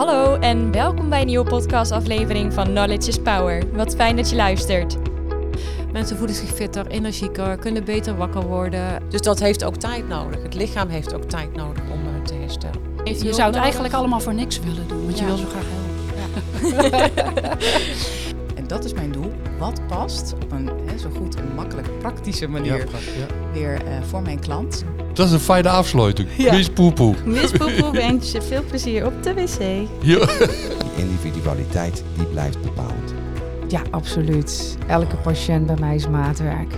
Hallo en welkom bij een nieuwe podcastaflevering van Knowledge is Power. Wat fijn dat je luistert. Mensen voelen zich fitter, energieker, kunnen beter wakker worden. Dus dat heeft ook tijd nodig. Het lichaam heeft ook tijd nodig om uh, te herstellen. Heeft je zou het eigenlijk allemaal voor niks willen doen, want ja. je wil zo graag helpen. Ja. en dat is mijn doel. Wat past op een hè, zo goed en makkelijk praktische manier ja, weer uh, voor mijn klant. Dat is een fijne afsluiting. Ja. Mis poepoe. Mis poepoe wens je veel plezier op de wc. Ja. Die individualiteit die blijft bepalend. Ja, absoluut. Elke patiënt bij mij is maatwerk.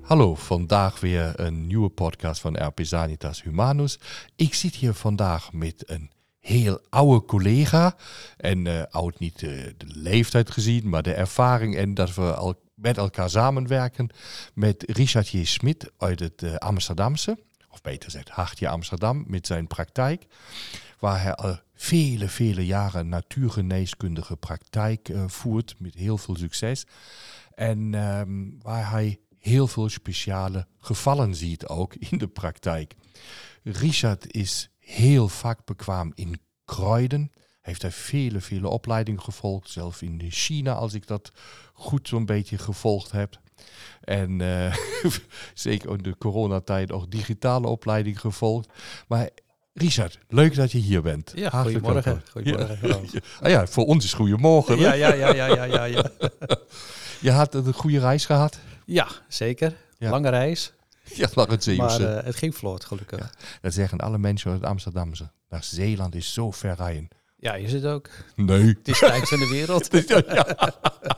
Hallo, vandaag weer een nieuwe podcast van RP Sanitas Humanus. Ik zit hier vandaag met een heel oude collega. En uh, oud niet uh, de leeftijd gezien, maar de ervaring en dat we al met elkaar samenwerken. Met Richard J. Smit uit het uh, Amsterdamse, of beter gezegd Hartje Amsterdam, met zijn praktijk. Waar hij al vele, vele jaren natuurgeneeskundige praktijk voert met heel veel succes. En um, waar hij heel veel speciale gevallen ziet ook in de praktijk. Richard is heel vakbekwaam in kruiden. Heeft hij vele, vele opleidingen gevolgd. Zelf in China, als ik dat goed zo'n beetje gevolgd heb. En uh, zeker in de coronatijd ook digitale opleiding gevolgd. Maar Richard, leuk dat je hier bent. Ja, goedemorgen. goedemorgen. Ja. Ah ja, voor ons is goedemorgen. Ja, ja, ja, ja, ja, ja, je had een goede reis gehad? Ja, zeker. Lange reis. Ja, lag het Zeeuwse. Maar uh, het ging vlot, gelukkig. Ja, dat zeggen alle mensen uit Amsterdamse. Naar Zeeland is zo ver rijden. Ja, is het ook. Nee. Het is het in de wereld. ja.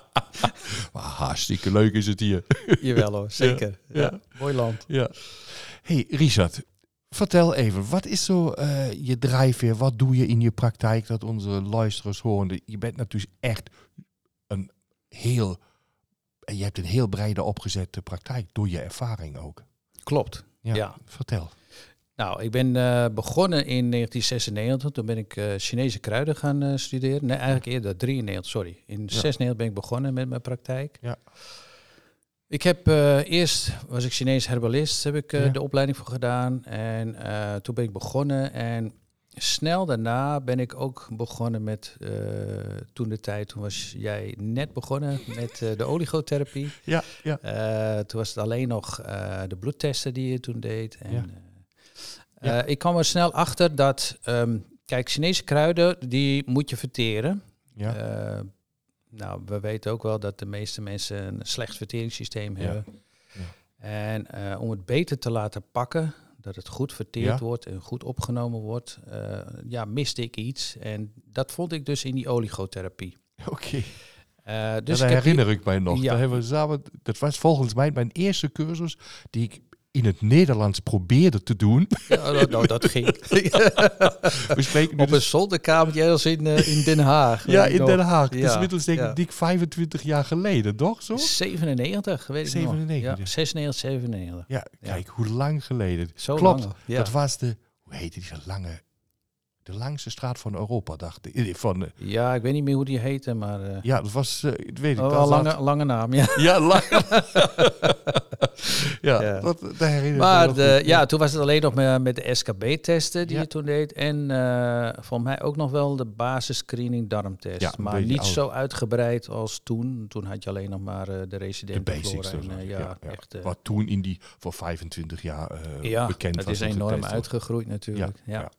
maar hartstikke leuk is het hier. Jawel hoor, zeker. Ja, ja. Mooi land. Ja. hey, Richard. Vertel even, wat is zo uh, je drijfveer? Wat doe je in je praktijk dat onze luisteraars horen? Je bent natuurlijk echt een heel... Je hebt een heel brede opgezette praktijk door je ervaring ook. Klopt. Ja, ja. Vertel. Nou, ik ben uh, begonnen in 1996. Toen ben ik uh, Chinese kruiden gaan uh, studeren. Nee, eigenlijk eerder 93, sorry. In ja. 96 ben ik begonnen met mijn praktijk. Ja. Ik heb eerst, was ik Chinees herbalist, heb ik ja. de opleiding voor gedaan. En toen ben ik begonnen en snel daarna ben ik ook begonnen met, toen de tijd, toen was jij net begonnen met de oligotherapie. Ja, ja. toen was het alleen nog de bloedtesten die je toen deed. En, ja. Ja. Ik kwam er snel achter dat, um, kijk, Chinese kruiden, die moet je verteren. Ja. Nou, we weten ook wel dat de meeste mensen een slecht verteringssysteem hebben. Ja. En om het beter te laten pakken, dat het goed verteerd wordt en goed opgenomen wordt, ja, miste ik iets. En dat vond ik dus in die oligotherapie. Oké. Okay. Uh, dus daar herinner ik mij nog. Ja. Daar hebben we samen, dat was volgens mij mijn eerste cursus die ik in het Nederlands probeerde te doen. Ja, nou, nou dat ging. We spreken Op dus... een zolderkamertje ergens in, uh, in Den Haag. Ja, in Den Haag. Ja, inmiddels denk ik ja. dik 25 jaar geleden, toch? Zo? 97, weet ik 97. nog. Ja, 96, 97. Ja, kijk, hoe lang geleden. Zo Klopt, lang, dat was de, hoe heette die lange de langste straat van Europa, dacht ik. Van, uh, ja, ik weet niet meer hoe die heette, maar... Uh, ja, dat was, uh, weet ik. Oh, dat lange, had... lange naam, ja. Ja, ja, ja, dat, herinner Maar de, ja, toen was het alleen nog met, met de SKB-testen die ja. je toen deed. En voor mij ook nog wel de basisscreening darmtest. Ja, maar niet zo uitgebreid als toen. Toen had je alleen nog maar de residenten. De basics. En, ja, ja, ja. Echt, Wat toen in die voor 25 jaar bekend was. het is enorm uitgegroeid natuurlijk. ja.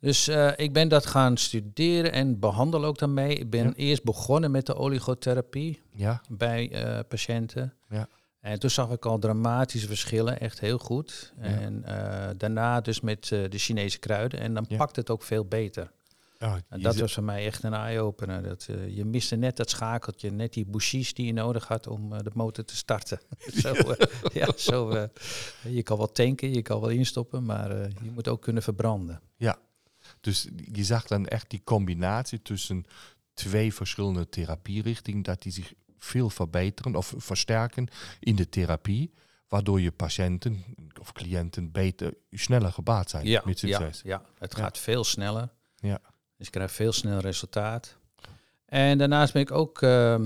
Dus uh, ik ben dat gaan studeren en behandel ook daarmee. Ik ben ja. eerst begonnen met de oligotherapie ja. bij uh, patiënten. Ja. En toen zag ik al dramatische verschillen, echt heel goed. En uh, daarna dus met de Chinese kruiden. En dan pakt het ook veel beter. Oh, en dat was voor mij echt een eye-opener. Dat, je miste net dat schakeltje, net die bouchies die je nodig had om de motor te starten. zo, ja, zo, je kan wel tanken, je kan wel instoppen, maar je moet ook kunnen verbranden. Ja, dus je zag dan echt die combinatie tussen twee verschillende therapierichtingen, dat die zich veel verbeteren of versterken in de therapie, waardoor je patiënten of cliënten beter, sneller gebaat zijn ja, met succes. Ja, ja. het gaat veel sneller. Ja. Dus je krijgt veel sneller resultaat. En daarnaast ben ik ook uh,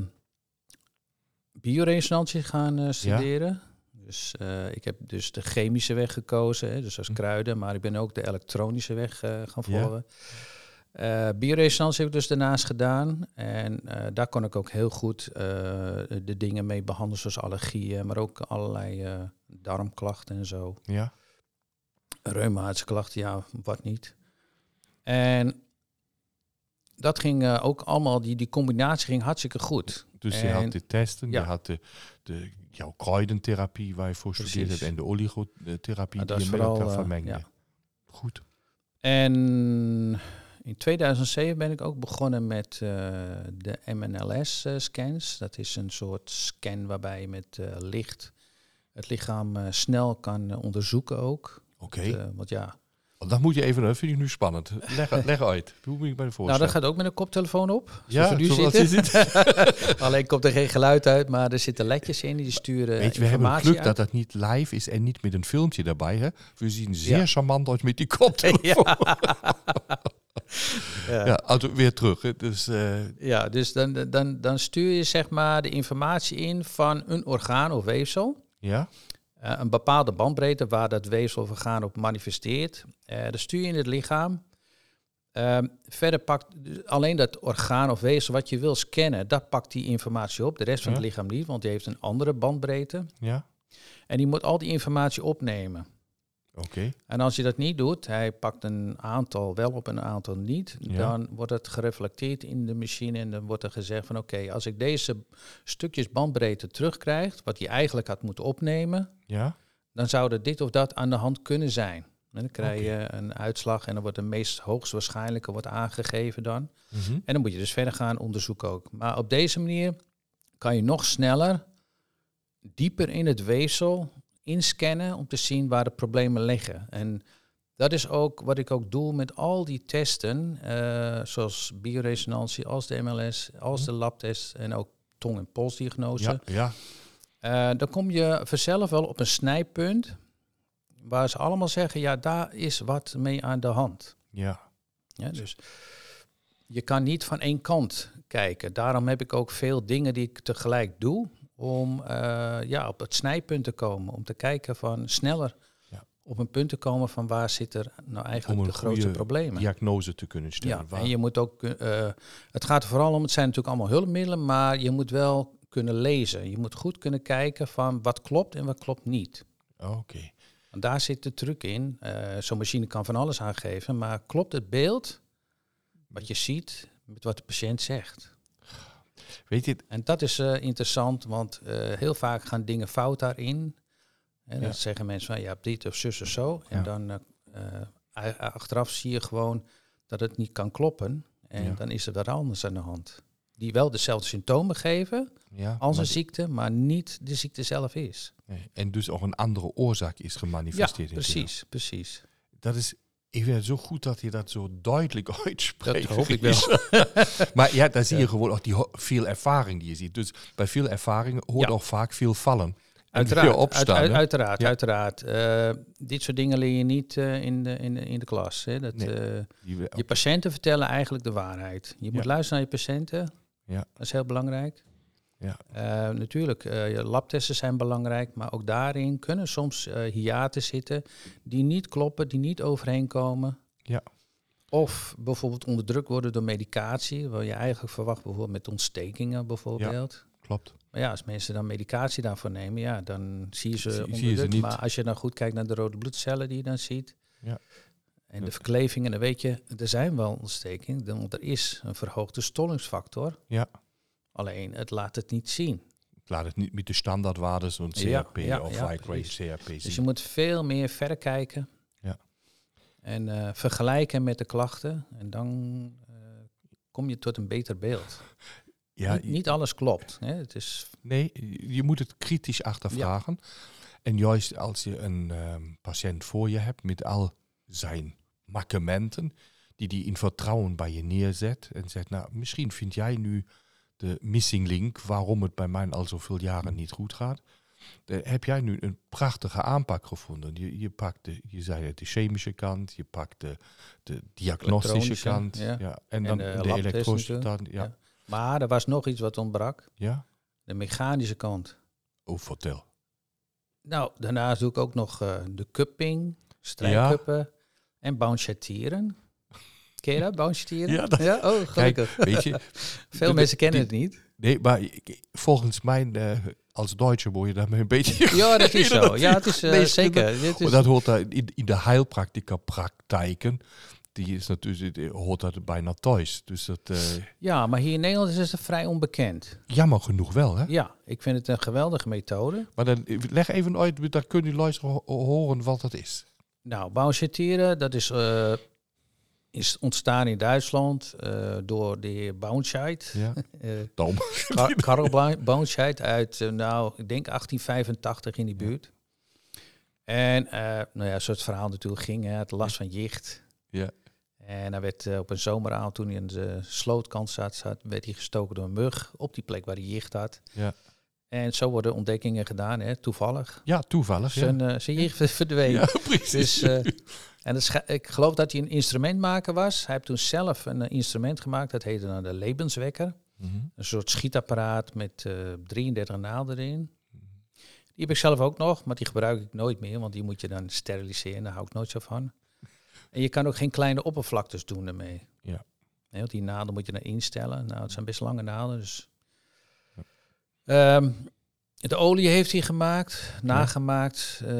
bioresonantie gaan uh, studeren. Dus eh, ik heb dus de chemische weg gekozen, hè, dus als Hm. kruiden, maar ik ben ook de elektronische weg eh, gaan volgen. Eh bioresonantie heb ik dus daarnaast gedaan. En eh, daar kon ik ook heel goed de dingen mee behandelen, zoals allergieën, maar ook allerlei darmklachten en zo. Ja. Reumatische klachten, ja, wat niet. En dat ging ook allemaal, die, die combinatie ging hartstikke goed. Dus je had de testen, ja. je had de, de jouw kruidentherapie waar je voor Precies. hebt en de oligotherapie die je met elkaar eh, vermengde. ja. Goed. En in 2007 ben ik ook begonnen met eh, de MNLS-scans. Dat is een soort scan waarbij je met eh, licht het lichaam eh, snel kan eh, onderzoeken ook. Oké. Eh, want ja, Dat moet je even, dat vind ik nu spannend. Leg, leg uit. Hoe moet ik bij de nou voorstellen? dat gaat ook met een koptelefoon op. Ja, nu Alleen komt er geen geluid uit, maar er zitten ledjes in die sturen Weet je, we hebben het geluk dat dat niet live is en niet met een filmpje daarbij. Hè? We zien zeer Ja. charmant uit met die koptelefoon. Ja. Ja, weer terug. Hè? Dus, eh, Ja, dus dan, dan, dan stuur je zeg maar de informatie in van een orgaan of weefsel. ja, Eh, een bepaalde bandbreedte waar dat weefsel of orgaan op manifesteert. Eh dat stuur je in het lichaam. Ehm, verder pakt alleen dat orgaan of weefsel wat je wil scannen, dat pakt die informatie op. De rest van Ja. het lichaam niet, want die heeft een andere bandbreedte. ja, En die moet al die informatie opnemen. Oké. En als je dat niet doet, hij pakt een aantal wel op en een aantal niet, Ja. dan wordt het gereflecteerd in de machine en dan wordt er gezegd van oké, als ik deze stukjes bandbreedte terugkrijg, wat hij eigenlijk had moeten opnemen, Ja, dan zou er dit of dat aan de hand kunnen zijn. En dan krijg je een uitslag en dan wordt de meest hoogstwaarschijnlijke wordt aangegeven dan. mhm. En dan moet je dus verder gaan onderzoeken ook. Maar op deze manier kan je nog sneller, dieper in het weefsel inscannen om te zien waar de problemen liggen. En dat is ook wat ik ook doe met al die testen, eh, zoals bioresonantie, als de MLS, als de labtest en ook tong- en polsdiagnose. ja, ja, Eh, dan kom je vanzelf wel op een snijpunt waar ze allemaal zeggen, ja, daar is wat mee aan de hand. ja. Ja, dus je kan niet van één kant kijken. Daarom heb ik ook veel dingen die ik tegelijk doe om eh, ja, op het snijpunt te komen. Om te kijken van sneller Ja. op een punt te komen van waar zit er nou eigenlijk de grootste problemen. diagnose te kunnen stellen. Ja, Waar- en je moet ook, eh, het gaat er vooral om, het zijn natuurlijk allemaal hulpmiddelen, maar je moet wel kunnen lezen. Je moet goed kunnen kijken van wat klopt en wat klopt niet. Oké. Want daar zit de truc in. Eh, Zo'n machine kan van alles aangeven, maar klopt het beeld, wat je ziet, met wat de patiënt zegt? Weet je, En dat is eh, interessant, want eh, heel vaak gaan dingen fout daarin. En Ja. dan zeggen mensen van, ja, dit of zus of zo. En Ja. dan eh, achteraf zie je gewoon dat het niet kan kloppen. En Ja. dan is er wat anders aan de hand. Die wel dezelfde symptomen geven ja, als een ziekte, maar niet de ziekte zelf is. Nee, En dus ook een andere oorzaak is Ja, gemanifesteerd. in het precies, precies. Dat is, ik vind het zo goed dat je dat zo duidelijk uitspreekt. Dat hoop ik wel. maar ja, daar zie je Ja. gewoon ook die veel ervaring die je ziet. Dus bij veel ervaring hoort Ja. ook vaak veel vallen. En Uiteraard, weer opstaan. uit- uit- uiteraard, Ja. uiteraard. Eh, dit soort dingen leer je niet eh, in, de, in, de, in de klas. Hè. Dat, Nee. eh, je patiënten vertellen eigenlijk de waarheid. Je moet luisteren naar je patiënten. Ja. Dat is heel belangrijk. Ja. Eh, natuurlijk, je labtesten zijn belangrijk, maar ook daarin kunnen soms eh hiaten zitten die niet kloppen, die niet overheen komen. Ja. Of bijvoorbeeld onderdrukt worden door medicatie, waar je eigenlijk verwacht bijvoorbeeld met ontstekingen bijvoorbeeld. Klopt. Maar ja, als mensen dan medicatie daarvoor nemen, ja, dan zie je ze Zie- zie je ze niet. Maar als je dan goed kijkt naar de rode bloedcellen die je dan ziet, Ja. en de verklevingen, dan weet je, er zijn wel ontstekingen, want er is een verhoogde stollingsfactor. Ja. Alleen, het laat het niet zien. Ik laat het niet met de standaardwaarden, zo'n CRP ja, of high grade. CRP Dus zien. je moet veel meer verder kijken. Ja. En eh, vergelijken met de klachten. En dan eh, kom je tot een beter beeld. ja, niet, niet alles klopt. Hè. Het is, Nee, je moet het kritisch achtervragen. En juist als je een ehm, patiënt voor je hebt met al zijn mankementen, die die in vertrouwen bij je neerzet en zegt, nou, misschien vind jij nu de missing link waarom het bij mij al zoveel jaren niet goed gaat. Dan heb jij nu een prachtige aanpak gevonden. Je, je pakt de, je zei het, de chemische kant, je pakt de, de diagnostische kant, ja. ja. en de de, elektronische kant, ja. ja. maar er was nog iets wat ontbrak. ja. De mechanische kant. Oh, vertel. Nou, daarnaast doe ik ook nog eh, de cupping, strijkkuppen en bounchettieren. Ken je dat? Ja, dat- Oh, gelukkig. Kijk, weet je, Veel de- mensen kennen die- het niet. Nee, maar ik- volgens mij, eh, als Duitse word je daarmee een beetje... Ja, dat is zo. Ja, het is eh, Nee, zeker. Is, dat hoort daar in, in de heilpraktica praktijken. Die is natuurlijk, die hoort dat bijna thuis. Dus dat, eh, ja, maar hier in Nederland is het vrij onbekend. jammer genoeg wel, hè? Ja, ik vind het een geweldige methode. Maar dan leg even uit, dan kunnen jullie luisteren ho- horen wat dat is. Nou, bounchettieren, dat is, is ontstaan in Duitsland eh, door de heer Baunscheit. Ja, Eh, Dom. Kar- Karl uit, eh, nou, ik denk 1885 in die buurt. En, eh, nou ja, zoals het verhaal natuurlijk ging, hè, het last van jicht. Ja. En hij werd op een zomeravond, toen hij in de slootkant zat, zat, werd hij gestoken door een mug op die plek waar hij jicht had. Ja. En zo worden ontdekkingen gedaan, hè, toevallig. Ja, toevallig. Ja, Zijn, eh, zijn jicht verdween. ja precies. Dus, eh, en ik geloof dat hij een instrumentmaker was. Hij heeft toen zelf een eh, instrument gemaakt, dat heette dan de Lebenswekker. Mhm. Een soort schietapparaat met eh 33 naalden erin. Die heb ik zelf ook nog, maar die gebruik ik nooit meer, want die moet je dan steriliseren. Daar hou ik nooit zo van. En je kan ook geen kleine oppervlaktes doen ermee. Ja. Nee, want die naalden moet je dan instellen. Nou, het zijn best lange naalden, dus... Ehm, de olie heeft hij gemaakt, nagemaakt. eh,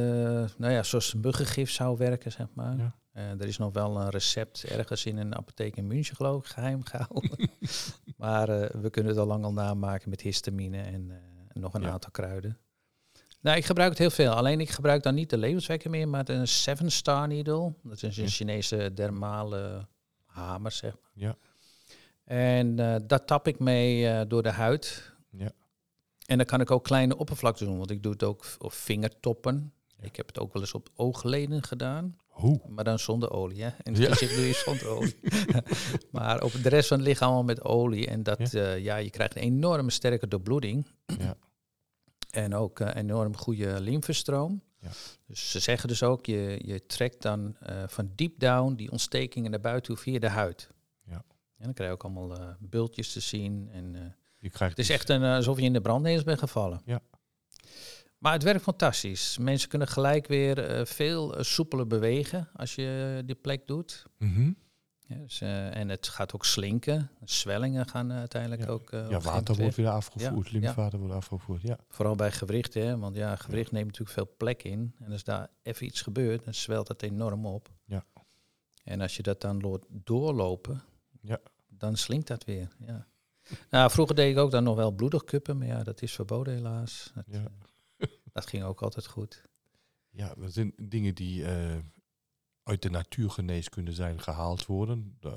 nou ja, zoals muggengif zou werken, zeg maar. Ja. Eh, er is nog wel een recept ergens in een apotheek in München, geloof ik, geheim gehouden. maar eh, we kunnen het al lang al namaken met histamine en nog een Ja. aantal kruiden. Nou, ik gebruik het heel veel. Alleen ik gebruik dan niet de levenswekker meer, maar een Seven Star Needle. Dat is een Ja. Chinese dermale hamer, zeg maar. Ja. En dat tap ik mee door de huid. Ja. En dan kan ik ook kleine oppervlaktes doen, want ik doe het ook op vingertoppen. Ja. Ik heb het ook wel eens op oogleden gedaan. Hoe? Maar dan zonder olie, hè? En het Ja. gezicht doe je zonder olie. maar op de rest van het lichaam allemaal met olie. En dat, ja. ja, je krijgt een enorme sterke doorbloeding. Ja. En ook een enorm goede lymfestroom. Ja. Dus ze zeggen dus ook, je, je trekt dan eh, van deep down die ontstekingen naar buiten toe via de huid. Ja. En dan krijg je ook allemaal eh, bultjes te zien. En eh, Je krijgt het is echt een, eh, alsof je in de brandnetels bent gevallen. Ja. Maar het werkt fantastisch. Mensen kunnen gelijk weer eh, veel eh, soepeler bewegen als je die plek doet. Ja, dus, eh, en het gaat ook slinken. Zwellingen gaan uiteindelijk Ja. ook. Ja, water wordt weer afgevoerd, Ja, lymfwater wordt afgevoerd, ja. Vooral bij gewricht, hè? want ja, gewricht neemt natuurlijk veel plek in. En als daar even iets gebeurt, dan zwelt dat enorm op. Ja. En als je dat dan doorlopen, Ja. dan slinkt dat weer. Ja. Nou, vroeger deed ik ook dan nog wel bloedig kuppen, maar ja, dat is verboden helaas. Dat, Ja. eh, dat ging ook altijd goed. Ja, dat zijn dingen die eh, uit de natuurgeneeskunde zijn gehaald worden, eh,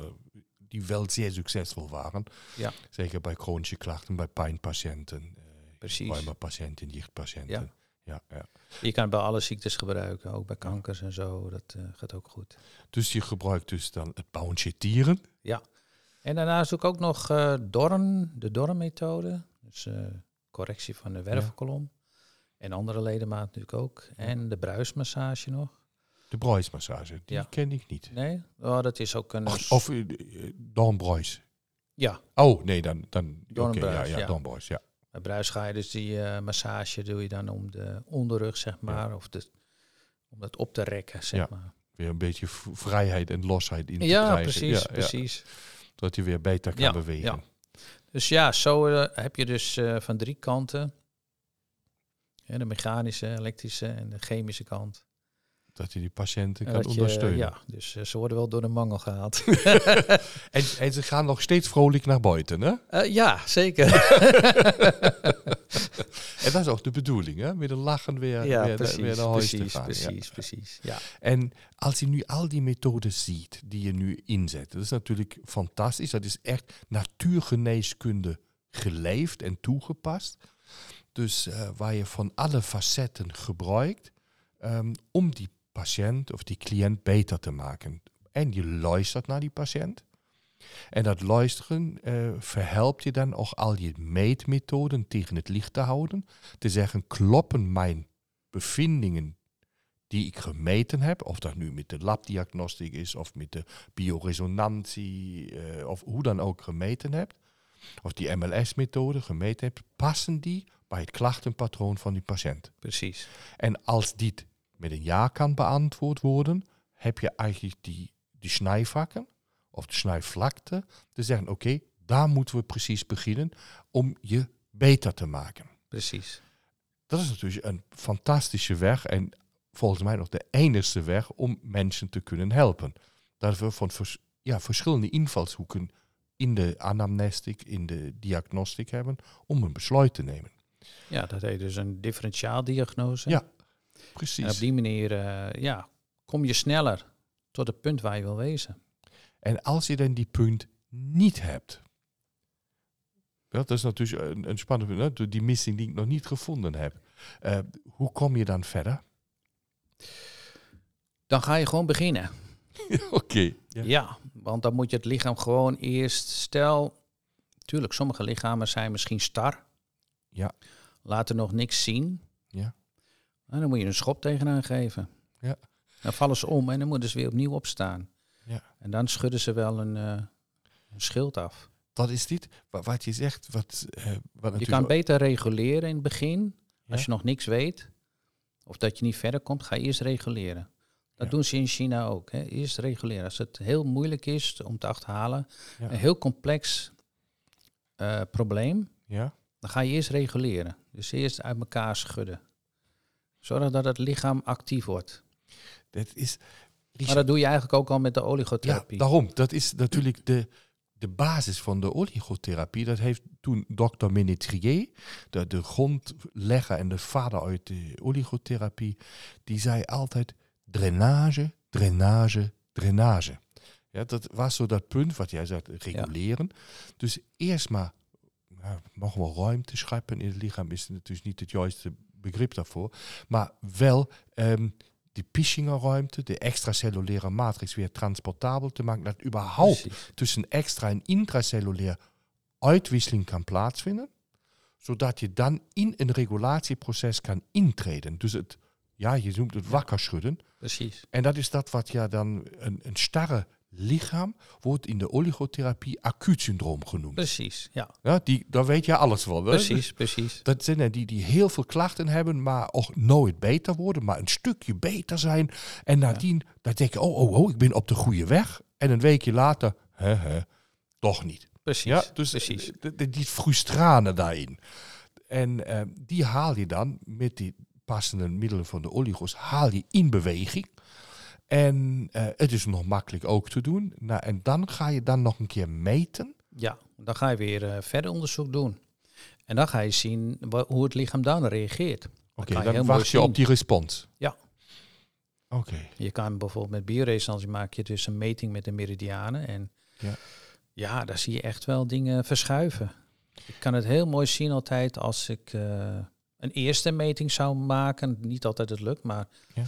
die wel zeer succesvol waren. Ja. Zeker bij chronische klachten, bij pijnpatiënten, Precies. reumapatiënten, jichtpatiënten. Ja. Ja, Je kan het bij alle ziektes gebruiken, ook bij kankers en zo. Dat gaat ook goed. Dus je gebruikt dus dan het bounchettieren. En daarnaast doe ik ook nog eh Dorn, de Dorn-methode. Dus eh, correctie van de wervelkolom. En andere ledemaat natuurlijk ook. En de bruismassage nog. De bruismassage, die Ja. ken ik niet. Nee? Oh, dat is ook een... Of, of uh, Dornbruis. ja, Oh, nee, dan... dan Dornbruis, ja, ja, ja. Dornbruis, ja. bij bruis ga je dus die eh, massage doe je dan om de onderrug, zeg maar. Of de, om dat op te rekken, zeg Ja. maar. Weer een beetje vrijheid en losheid in te Ja, krijgen. precies, Ja, ja. precies. Dat je weer beter kan Ja, bewegen. ja. Dus ja, zo eh, heb je dus eh, van drie kanten. Ja, de mechanische, elektrische en de chemische kant. Dat je die patiënten En kan ondersteunen. ja, dus eh, ze worden wel door de mangel gehaald. En, en ze gaan nog steeds vrolijk naar buiten, hè? Eh, ja, zeker. En dat is ook de bedoeling, hè? Met een lachen weer, ja, weer, precies, weer naar huis precies, te gaan. ja. precies, precies. Ja. En als je nu al die methoden ziet die je nu inzet, dat is natuurlijk fantastisch. Dat is echt natuurgeneeskunde geleefd en toegepast. Dus eh, waar je van alle facetten gebruikt ehm, om die patiënt of die cliënt beter te maken. En je luistert naar die patiënt. En dat luisteren eh, verhelpt je dan ook al je meetmethoden tegen het licht te houden. Te zeggen, kloppen mijn bevindingen die ik gemeten heb, of dat nu met de labdiagnostiek is, of met de bioresonantie, eh, of hoe dan ook gemeten hebt, of die MLS-methode gemeten hebt, passen die bij het klachtenpatroon van die patiënt. Precies. En als dit met een ja kan beantwoord worden, heb je eigenlijk die, die snijvakken of de snijvlakte te zeggen, oké, daar moeten we precies beginnen om je beter te maken. Precies. Dat is natuurlijk een fantastische weg en volgens mij nog de enige weg om mensen te kunnen helpen. Dat we van vers- ja, verschillende invalshoeken in de anamnestiek, in de diagnostiek hebben om een besluit te nemen. Ja, dat heet dus een differentiaaldiagnose. Ja, En op Precies. die manier eh, ja, kom je sneller tot het punt waar je wil wezen. En als je dan die punt niet hebt, ja, dat is natuurlijk een, een spannend punt, hè, die missing die ik nog niet gevonden heb. Eh, hoe kom je dan verder? Dan ga je gewoon beginnen. Oké. Ja. want dan moet je het lichaam gewoon eerst... Stel, tuurlijk, sommige lichamen zijn misschien star. Ja. Laten nog niks zien. En dan moet je een schop tegenaan geven. Ja. Dan vallen ze om en dan moeten ze weer opnieuw opstaan. Ja. En dan schudden ze wel een, eh, een schild af. Dat is dit, wa- wat je zegt, wat, eh, wat Je kan beter reguleren in het begin. Als je nog niks weet, of dat je niet verder komt, ga je eerst reguleren. Dat Ja. doen ze in China ook. Hè. Eerst reguleren. Als het heel moeilijk is om te achterhalen, Ja. een heel complex eh, probleem, Ja, dan ga je eerst reguleren. Dus eerst uit elkaar schudden. Zorg dat het lichaam actief wordt. dat is... Maar dat doe je eigenlijk ook al met de Ja, oligotherapie. daarom. Dat is natuurlijk de, de basis van de oligotherapie. Dat heeft toen dokter Ménétrier, de, de grondlegger en de vader uit de oligotherapie, die zei altijd drainage, drainage, drainage. Ja, dat was zo dat punt wat jij zegt, reguleren. Dus eerst maar ja, nog wel ruimte scheppen in het lichaam is natuurlijk niet het juiste begrip daarvoor. Maar wel ehm, die Pischinger-ruimte, de extracellulaire matrix weer transportabel te maken. Dat überhaupt Precies. tussen extra- en intracellulair uitwisseling kan plaatsvinden. Zodat je dan in een regulatieproces kan intreden. Dus het, ja, je noemt het wakker schudden. Precies. En dat is dat wat ja dan een, een starre lichaam wordt in de oligotherapie acuut syndroom genoemd. Precies, ja. Ja, die, daar weet je alles van. hè? Precies, precies. Dat zijn er die, die heel veel klachten hebben, maar ook nooit beter worden, maar een stukje beter zijn. En nadien, dan denk je, oh, oh, oh, ik ben op de goede weg. En een weekje later, hè, hè, toch niet. Precies, Ja, dus precies. de- de- die frustranen daarin. En eh, die haal je dan met die passende middelen van de oligos, haal je in beweging. En eh, het is nog makkelijk ook te doen. Nou, en dan ga je dan nog een keer meten. Ja, dan ga je weer eh, verder onderzoek doen. En dan ga je zien hoe het lichaam dan reageert. Oké, dan mooi wacht je op die respons. Ja. Oké. Je kan bijvoorbeeld met bioresonantie maak je dus een meting met de meridianen. En Ja. ja, daar zie je echt wel dingen verschuiven. Ik kan het heel mooi zien altijd als ik eh, een eerste meting zou maken. Niet altijd het lukt, maar Ja.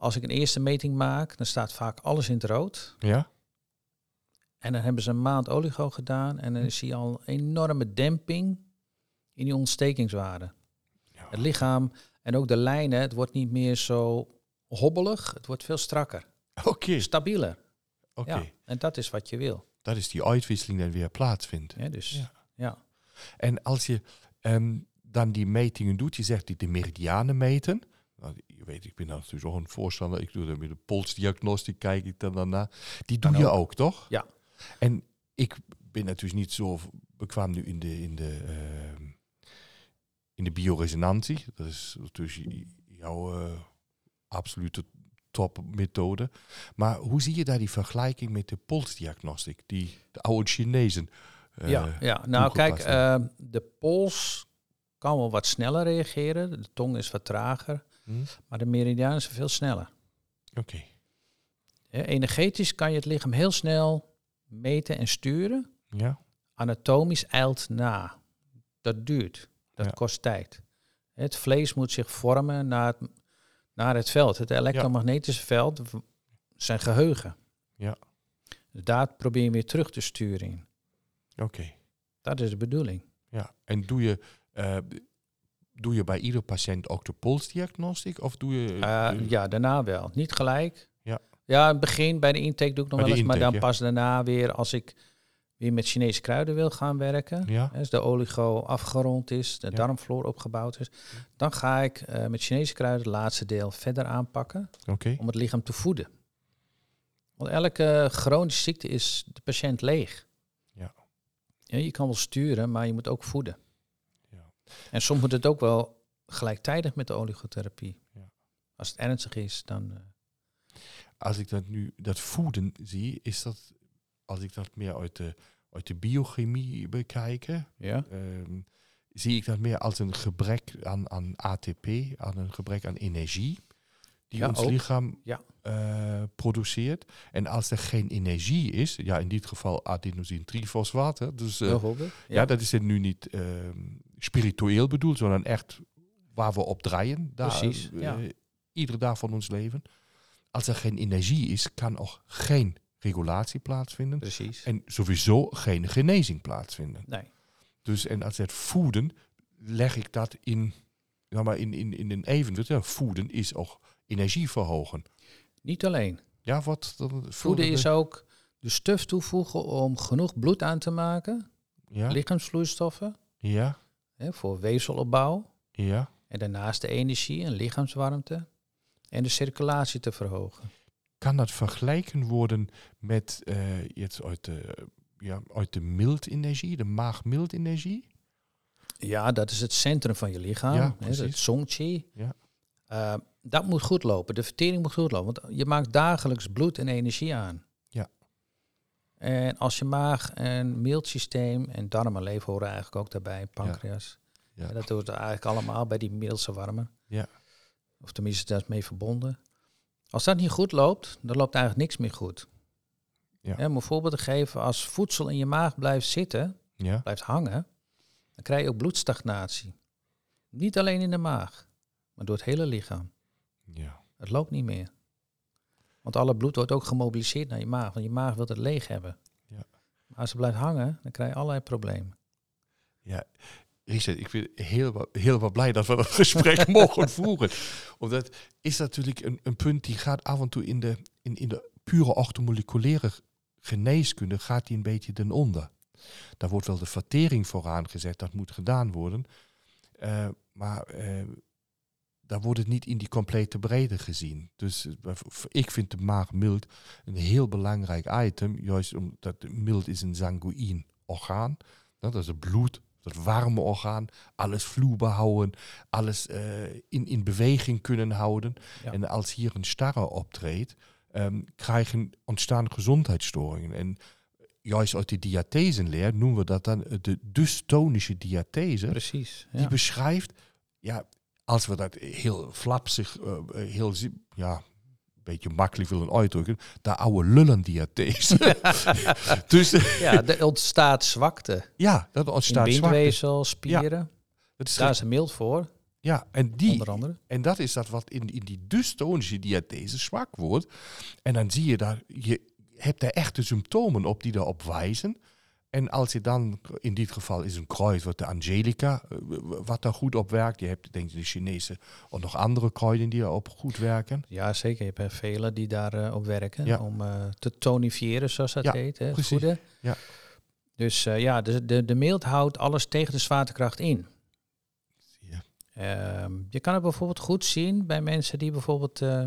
Als ik een eerste meting maak, dan staat vaak alles in het rood. Ja? En dan hebben ze een maand oligo gedaan en dan zie je al een enorme demping in die ontstekingswaarde. Het lichaam en ook de lijnen, het wordt niet meer zo hobbelig, het wordt veel strakker, Oké. stabieler. Oké. Ja, en dat is wat je wil. Dat is die uitwisseling die weer plaatsvindt. Hè? Dus Ja. ja. En als je ehm, dan die metingen doet, je zegt die de meridianen meten. Nou, je weet, ik ben daar natuurlijk ook een voorstander. Ik doe dat met de polsdiagnostiek, kijk ik dan naar. Die doe je ook. ook, toch? Ja. En ik ben natuurlijk niet zo bekwaam nu in de, in de, ehm, in de bioresonantie. Dat is natuurlijk jouw eh, absolute topmethode. Maar hoe zie je daar die vergelijking met de polsdiagnostiek? Die de oude Chinezen. eh, ja, ja, nou kijk, toegepast hebben? eh, de pols kan wel wat sneller reageren, de tong is wat trager, Hm? maar de meridiaan is veel sneller. Oké. Energetisch kan je het lichaam heel snel meten en sturen. Ja. anatomisch eilt na. Dat duurt. Dat Ja. kost tijd. Het vlees moet zich vormen naar het, naar het veld. Het elektromagnetische veld, zijn geheugen. Ja. Dus daar probeer je weer terug te sturen in. Oké. Dat is de bedoeling. Ja. En doe je, eh, doe je bij ieder patiënt ook de polsdiagnostiek? Of doe je... Eh, ja, daarna wel. Niet gelijk. Ja. Ja, in het begin bij de intake doe ik nog wel eens, maar dan ja. pas daarna weer als ik weer met Chinese kruiden wil gaan werken, Ja. als de oligo afgerond is, de Ja. darmvloer opgebouwd is, dan ga ik eh, met Chinese kruiden het laatste deel verder aanpakken om het lichaam te voeden. Want elke chronische ziekte is de patiënt leeg. Ja. Ja, je kan wel sturen, maar je moet ook voeden. Ja. En soms moet het ook wel gelijktijdig met de oligotherapie. Ja. Als het ernstig is, dan... eh, Als ik dat nu, dat voeden zie, is dat, als ik dat meer uit de, uit de biochemie bekijken, ja. ehm, zie ik dat meer als een gebrek aan, aan ATP, aan een gebrek aan energie, die Ja, ons ook. lichaam Ja. eh, produceert. En als er geen energie is, ja, in dit geval adenosine trifosfaat, dus eh, Bijvoorbeeld. ja. dat is het nu niet ehm, spiritueel bedoeld, sondern echt waar we op draaien. Daar, Precies, eh, ja. Iedere dag van ons leven. Als er geen energie is, kan ook geen regulatie plaatsvinden. Precies. En sowieso geen genezing plaatsvinden. Nee. Dus en als het voeden, leg ik dat in, nou maar in, in, in een evenwicht. Ja, voeden is ook energie verhogen. Niet alleen. Ja, wat? Voeden is ook de stuf toevoegen om genoeg bloed aan te maken. Ja, Lichaamsvloeistoffen ja, hè, voor weefselopbouw. ja. En daarnaast de energie en lichaamswarmte. En de circulatie te verhogen. kan dat vergelijken worden met eh jetzt uit de, ja, uit de miltenergie, de maag-miltenergie? Ja, dat is het centrum van je lichaam. Ja, hè, het. Ja. Eh, dat moet goed lopen. De vertering moet goed lopen. Want je maakt dagelijks bloed en energie aan. En als je maag en mildsysteem en darm en lever horen eigenlijk ook daarbij, pancreas. Ja. Ja, dat hoort eigenlijk allemaal bij die mildse warmen. Ja. Of tenminste, dat is mee verbonden. Als dat niet goed loopt, dan loopt eigenlijk niks meer goed. Ja. Om een voorbeeld te geven, als voedsel in je maag blijft zitten, Ja, blijft hangen, dan krijg je ook bloedstagnatie. Niet alleen in de maag, maar door het hele lichaam. ja, Het loopt niet meer. Want alle bloed wordt ook gemobiliseerd naar je maag, want je maag wil het leeg hebben. Ja. Maar als het blijft hangen, dan krijg je allerlei problemen. ja. Richard, ik ben heel, wat blij dat we dat gesprek mogen voeren. Omdat is natuurlijk een, een punt die gaat af en toe in de, in, in de pure orthomoleculaire geneeskunde gaat die een beetje ten onder. Daar wordt wel de vertering vooraan gezet, dat moet gedaan worden. Eh, maar eh, daar wordt het niet in die complete breedte gezien. Dus eh, ik vind de maag mild een heel belangrijk item, juist omdat mild is een sanguïn orgaan. Dat is het bloed, dat warme orgaan, alles vloeibaar houden, alles eh, in, in beweging kunnen houden. Ja. En als hier een starre optreedt, ehm, krijgen, ontstaan gezondheidsstoringen. En juist uit die diatheseleer noemen we dat dan de dystonische diathese. Precies. Die beschrijft, ja, als we dat heel flapsig, eh, heel, zi- ja, een beetje makkelijk willen uitdrukken, de oude lullendiathese. dus eh, ja, er ontstaat zwakte. ja, dat In ontstaat zwakte. bindweefsel, spieren. Dat is Daar is een mild voor, ja, en die, onder andere. En dat is dat wat in, in die dystonische diathese zwak wordt. En dan zie je daar, je hebt daar echte symptomen op die daarop wijzen. En als je dan, in dit geval is een kruid, wat de Angelica, eh, wat daar goed op werkt. Je hebt denk ik de Chinese of nog andere kruiden die daarop goed werken. Ja, zeker. Je hebt er vele die daar op werken Ja. om eh, te tonifiëren, zoals dat Ja, heet. Hè, precies. voeden. Ja. Dus eh, ja, de, de, de mild houdt alles tegen de zwaartekracht in. Ja. Ehm, je kan het bijvoorbeeld goed zien bij mensen die bijvoorbeeld, eh,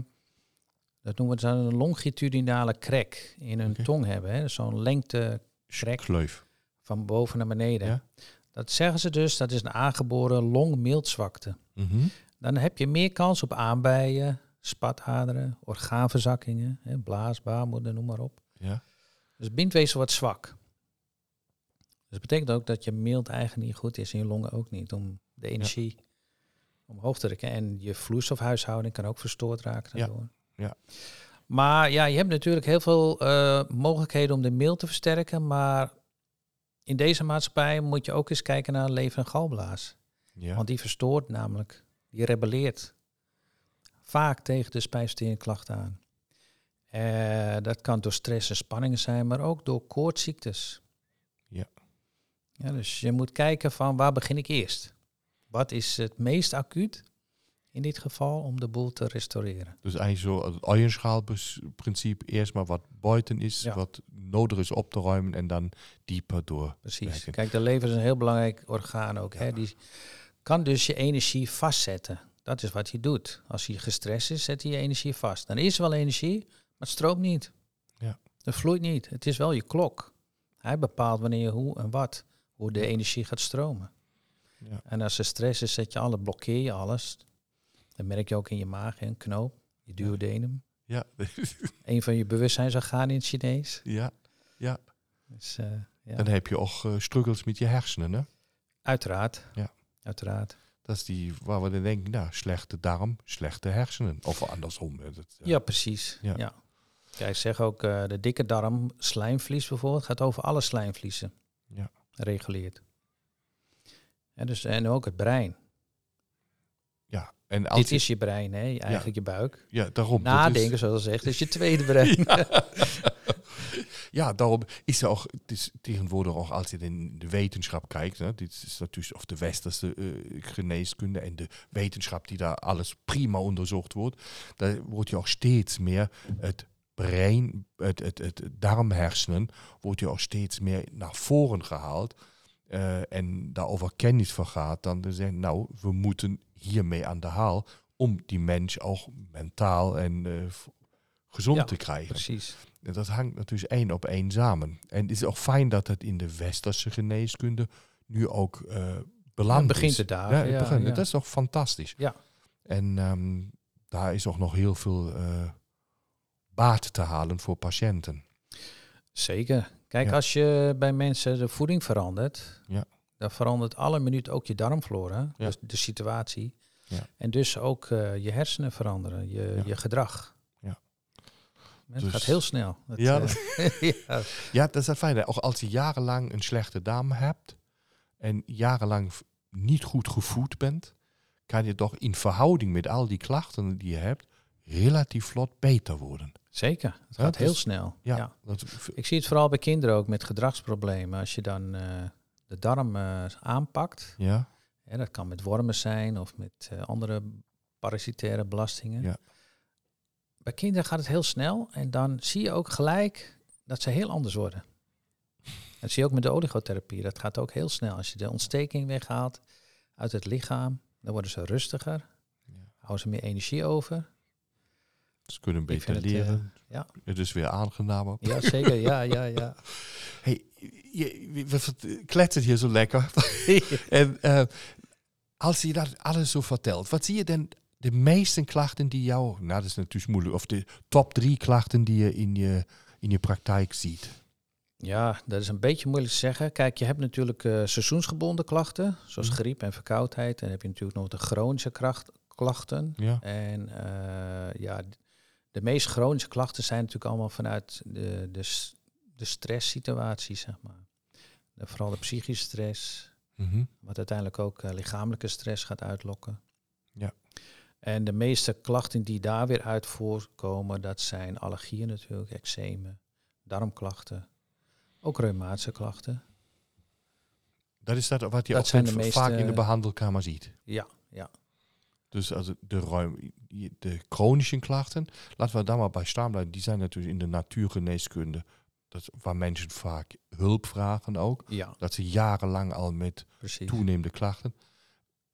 dat noemen we dan een longitudinale krek in hun tong hebben. hè. Zo'n lengte Kleuf. van boven naar beneden. Ja. Dat zeggen ze dus, dat is een aangeboren longmildzwakte. Mhm. Dan heb je meer kans op aanbijen, spataderen, orgaanverzakkingen, hè, blaas, baarmoeder, noem maar op. Ja. Dus het bindweefsel wordt zwak. Dus dat betekent ook dat je mild eigenlijk niet goed is en je longen ook niet om de energie omhoog te drukken. En je vloeistofhuishouding kan ook verstoord raken Ja. daardoor. Ja. Maar ja, je hebt natuurlijk heel veel eh, mogelijkheden om de mild te versterken, maar in deze maatschappij moet je ook eens kijken naar lever- en galblaas. Ja. Want die verstoort namelijk, die rebelleert vaak tegen de spijsverteringsklachten aan. Eh, dat kan door stress en spanningen zijn, maar ook door koortsziektes. Ja. ja. Dus je moet kijken van waar begin ik eerst? Wat is het meest acuut in dit geval om de boel te restaureren? Dus eigenlijk zo het uienschaalprincipe, eerst maar wat buiten is, Ja. wat nodig is op te ruimen en dan dieper door. Precies. werken. Kijk, de lever is een heel belangrijk orgaan ook. Hè? Die kan dus je energie vastzetten. Dat is wat hij doet. Als hij gestrest is, zet hij je energie vast. Dan is er wel energie, maar het stroomt niet. Ja. Het vloeit niet. Het is wel je klok. Hij bepaalt wanneer, hoe en wat. Hoe de energie gaat stromen. Ja. En als er stress is, zet je alle, blokkeer je alles. Dat merk je ook in je maag, een knoop, je duodenum. Ja, Een van je bewustzijnsorganen in het Chinees. ja, ja. Dus, eh, ja. Dan heb je ook eh, struggles met je hersenen, hè? Uiteraard. Ja. Uiteraard. Dat is die waar we dan denken, nou, slechte darm, slechte hersenen. Of andersom. Dat, eh, Ja, precies. Ja. Ja. Kijk, ik zeg ook, de dikke darm, slijmvlies bijvoorbeeld, gaat over alle slijmvliezen. Ja. Reguleert. En, dus, en ook het brein. Ja. En als Dit je- is je brein, hè? eigenlijk je buik. ja, daarom. Nadenken, is- zoals zegt, is je tweede brein. Ja, daarom is er ook, het is tegenwoordig ook als je in de wetenschap kijkt, hè, dit is natuurlijk of de westerse eh, geneeskunde en de wetenschap die daar alles prima onderzocht wordt, daar wordt je ook steeds meer het brein, het, het, het darmhersenen, wordt je ook steeds meer naar voren gehaald. eh, en daarover kennis vergaat, dan te zeggen, nou, we moeten hiermee aan de haal om die mens ook mentaal en eh, gezond Ja, te krijgen. precies. En dat hangt natuurlijk één op één samen. En het is ook fijn dat het in de westerse geneeskunde nu ook eh belandt Het begint is. te dagen, Ja, het ja, begint. ja. Dat is toch fantastisch. Ja. En ehm, daar is ook nog heel veel eh, baat te halen voor patiënten. Zeker. Kijk, als je bij mensen de voeding verandert, Ja. Dan verandert alle minuut ook je darmflora, Ja. dus de situatie. Ja. En dus ook eh, je hersenen veranderen, je, Ja. je gedrag. Ja. Het Dus- gaat heel snel. Ja, eh, ja. Ja, dat is het fijne. Ook als je jarenlang een slechte darm hebt en jarenlang niet goed gevoed bent, kan je toch in verhouding met al die klachten die je hebt, relatief vlot beter worden. Zeker. Het gaat heel dus- snel. Ja. Dat, Ik zie het vooral bij kinderen ook met gedragsproblemen. Als je dan eh, de darm eh, aanpakt, ja, hè, dat kan met wormen zijn of met eh, andere parasitaire belastingen. Ja. Bij kinderen gaat het heel snel en dan zie je ook gelijk dat ze heel anders worden. Dat zie je ook met de oligotherapie. Dat gaat ook heel snel. Als je de ontsteking weghaalt uit het lichaam, dan worden ze rustiger, houden ze meer energie over. ze kunnen beter het, eh, leren. ja. Het is weer aangenamer. Ja, zeker. Ja, ja, ja. Hey, je, we- kletsen hier zo lekker. en eh, als je dat alles zo vertelt, wat zie je dan de meeste klachten die jou, nou dat is natuurlijk moeilijk, of de top drie klachten die je in je, in je praktijk ziet? Ja, dat is een beetje moeilijk te zeggen. Kijk, je hebt natuurlijk eh, seizoensgebonden klachten, zoals Mhm. griep en verkoudheid. En dan heb je natuurlijk nog de chronische kracht, klachten. Ja, En eh, ja, de meest chronische klachten zijn natuurlijk allemaal vanuit de, de, de stresssituatie, zeg maar. De- vooral de psychische stress, Mhm. wat uiteindelijk ook eh, lichamelijke stress gaat uitlokken. Ja. En de meeste klachten die daar weer uit voorkomen, dat zijn allergieën natuurlijk, eczemen, darmklachten, ook reumatische klachten. dat is dat wat je Dat ook vaak in de behandelkamer ziet. Ja, ja. Dus als de, ruim, de chronische klachten, laten we daar maar bij staan blijven. Die zijn natuurlijk in de natuurgeneeskunde, dat, waar mensen vaak hulp vragen ook. Ja, Dat ze jarenlang al met precies. toenemende klachten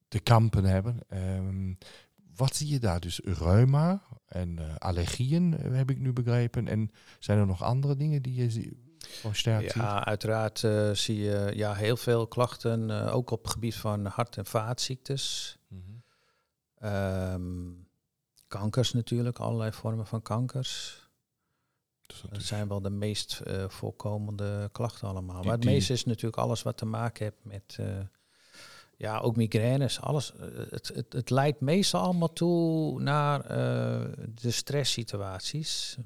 te kampen hebben. Ehm, wat zie je daar? Dus reuma en eh, allergieën, eh, heb ik nu begrepen. En zijn er nog andere dingen die je ziet? Ja, uiteraard eh, zie je ja, heel veel klachten, ook op het gebied van hart- en vaatziektes. Mhm. Ehm, kankers natuurlijk, allerlei vormen van kankers. Dus Dat zijn wel de meest eh, voorkomende klachten allemaal. Die- maar het die- meeste is natuurlijk alles wat te maken heeft met, eh, ja, ook migraines. Alles, eh, het, het, het leidt meestal allemaal toe naar eh, de stresssituaties.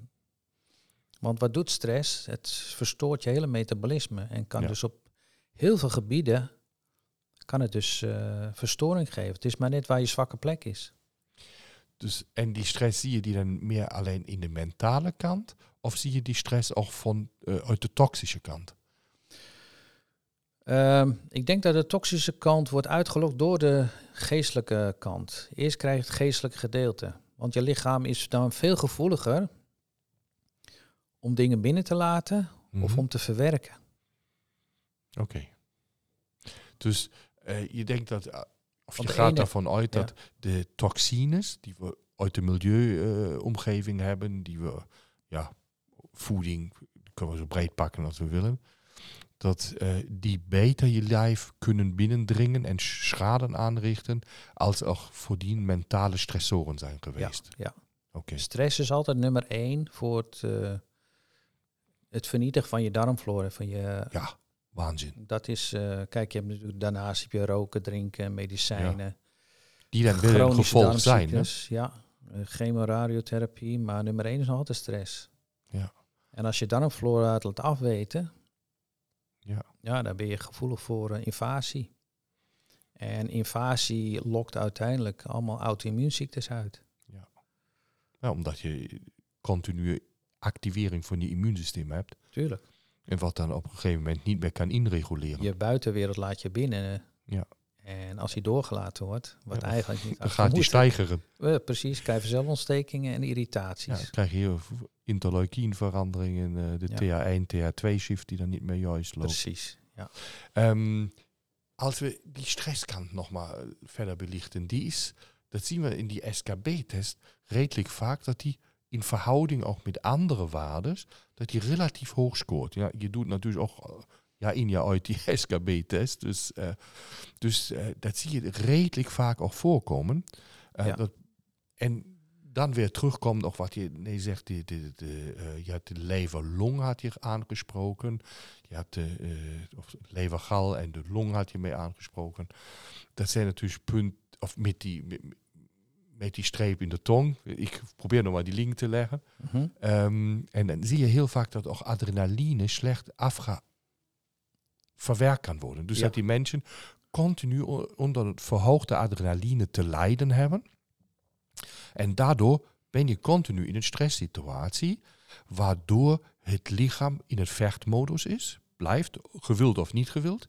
Want wat doet stress? Het verstoort je hele metabolisme en kan Ja. dus op heel veel gebieden kan het dus verstoring geven. Het is maar net waar je zwakke plek is. Dus, en die stress zie je die dan meer alleen in de mentale kant? Of zie je die stress ook van, eh, uit de toxische kant? Ehm, ik denk dat de toxische kant wordt uitgelokt door de geestelijke kant. Eerst krijg je het geestelijke gedeelte. Want je lichaam is dan veel gevoeliger om dingen binnen te laten, of Mhm. om te verwerken. Oké. Dus eh, je denkt dat, eh, je gaat ene- ervan uit ja. dat de toxines die we uit de milieuomgeving hebben, die we, ja, voeding, kunnen we zo breed pakken als we willen, dat eh, die beter je lijf kunnen binnendringen en schade aanrichten, als er voordien mentale stressoren zijn geweest. ja. Oké. Stress is altijd nummer één voor het, eh, het vernietigen van je darmflora. Van je, Ja, waanzin. Dat is, eh, kijk, je hebt natuurlijk daarnaast heb je roken, drinken, medicijnen. Die dan weer een gevolg zijn. Hè? Ja, eh, chemoradiotherapie, maar nummer één is nog altijd stress. Ja. En als je darmflora het laat afweten, Ja. ja, dan ben je gevoelig voor eh, invasie. En invasie lokt uiteindelijk allemaal auto-immuunziektes uit. Ja, omdat je continue activering van je immuunsysteem hebt. Tuurlijk. En wat dan op een gegeven moment niet meer kan inreguleren. Je buitenwereld laat je binnen. Ja. En als die doorgelaten wordt, wat Ja, eigenlijk niet Dan gaat die moet. stijgeren. Eh, precies, krijg je zelfontstekingen en irritaties. Ja, dan krijg je heel veel interleukinveranderingen, eh, de TH1, TH2-shift die dan niet meer juist loopt. Precies, ja. Ehm, als we die stresskant nog maar eh, verder belichten, die is, dat zien we in die SKB-test redelijk vaak, dat die in verhouding ook met andere waarden, dat die relatief hoog scoort. Ja, je doet natuurlijk ook eh, ja, in jaar uit die SKB-test, dus, eh, dus eh, dat zie je redelijk vaak ook voorkomen. Ja. dat, en dan weer terugkomt nog wat je nee, zegt, de, de, de, je had de lever-long had je aangesproken. Je had de of levergal en de long had je mee aangesproken. Dat zijn natuurlijk punt, of met die, met, met die streep in de tong. Ik probeer nog maar die link te leggen. Mhm. Ehm, en dan zie je heel vaak dat ook adrenaline slecht afga verwerkt kan worden. Dus Ja. dat die mensen continu onder het verhoogde adrenaline te lijden hebben. En daardoor ben je continu in een stresssituatie, waardoor het lichaam in het vechtmodus is, blijft, gewild of niet gewild.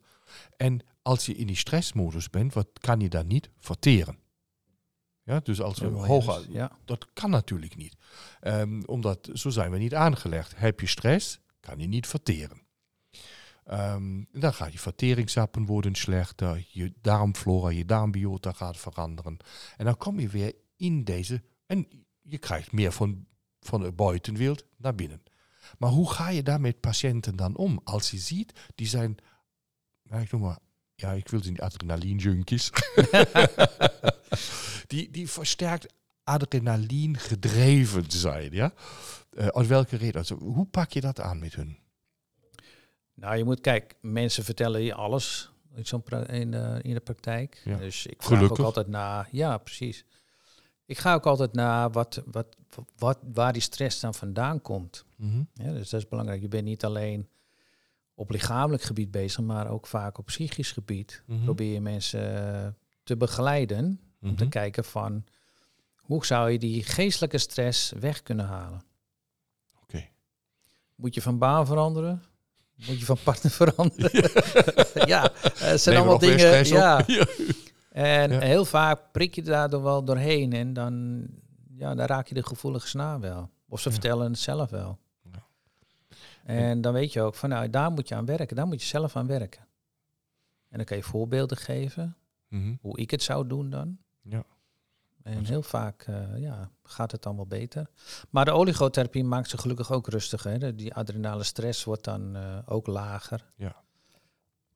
En als je in die stressmodus bent, wat kan je dan niet verteren? Ja, dus als we hoog, ja. dat kan natuurlijk niet. Ehm, omdat zo zijn we niet aangelegd. Heb je stress, kan je niet verteren. Ehm, dan gaat je verteringssappen worden slechter, je darmflora, je darmbiota gaat veranderen. En dan kom je weer in deze, en je krijgt meer van, van de buitenwereld naar binnen. Maar hoe ga je daar met patiënten dan om? Als je ziet, die zijn, nou, ik noem maar, ja, ik wil ze niet adrenaline-junkies. die, die versterkt adrenaline gedreven zijn, ja? Eh, uit welke reden? Also, hoe pak je dat aan met hun? Nou, je moet, kijk, mensen vertellen je alles in, zo'n pra- in, de, in de praktijk. Ja. Dus ik vraag Gelukkig. ook altijd na, ja, precies. Ik ga ook altijd naar wat, wat, wat, waar die stress dan vandaan komt. Mhm. Ja, dus dat is belangrijk. Je bent niet alleen op lichamelijk gebied bezig, maar ook vaak op psychisch gebied. Mhm. Probeer je mensen eh, te begeleiden om te Mhm. kijken van hoe zou je die geestelijke stress weg kunnen halen. Oké. Moet je van baan veranderen? Moet je van partner veranderen? ja, het zijn Neem er allemaal dingen. Ja. Ja. En Ja. heel vaak prik je daar dan wel doorheen en dan, ja, dan raak je de gevoelige snaar wel. Of ze Ja. vertellen het zelf wel. Ja. En dan weet je ook van, nou, daar moet je aan werken. Daar moet je zelf aan werken. En dan kan je voorbeelden geven, Mhm. hoe ik het zou doen dan. Ja. En heel vaak eh, ja, gaat het dan wel beter. Maar de oligotherapie maakt ze gelukkig ook rustiger. Hè. Die adrenale stress wordt dan eh, ook lager. Ja.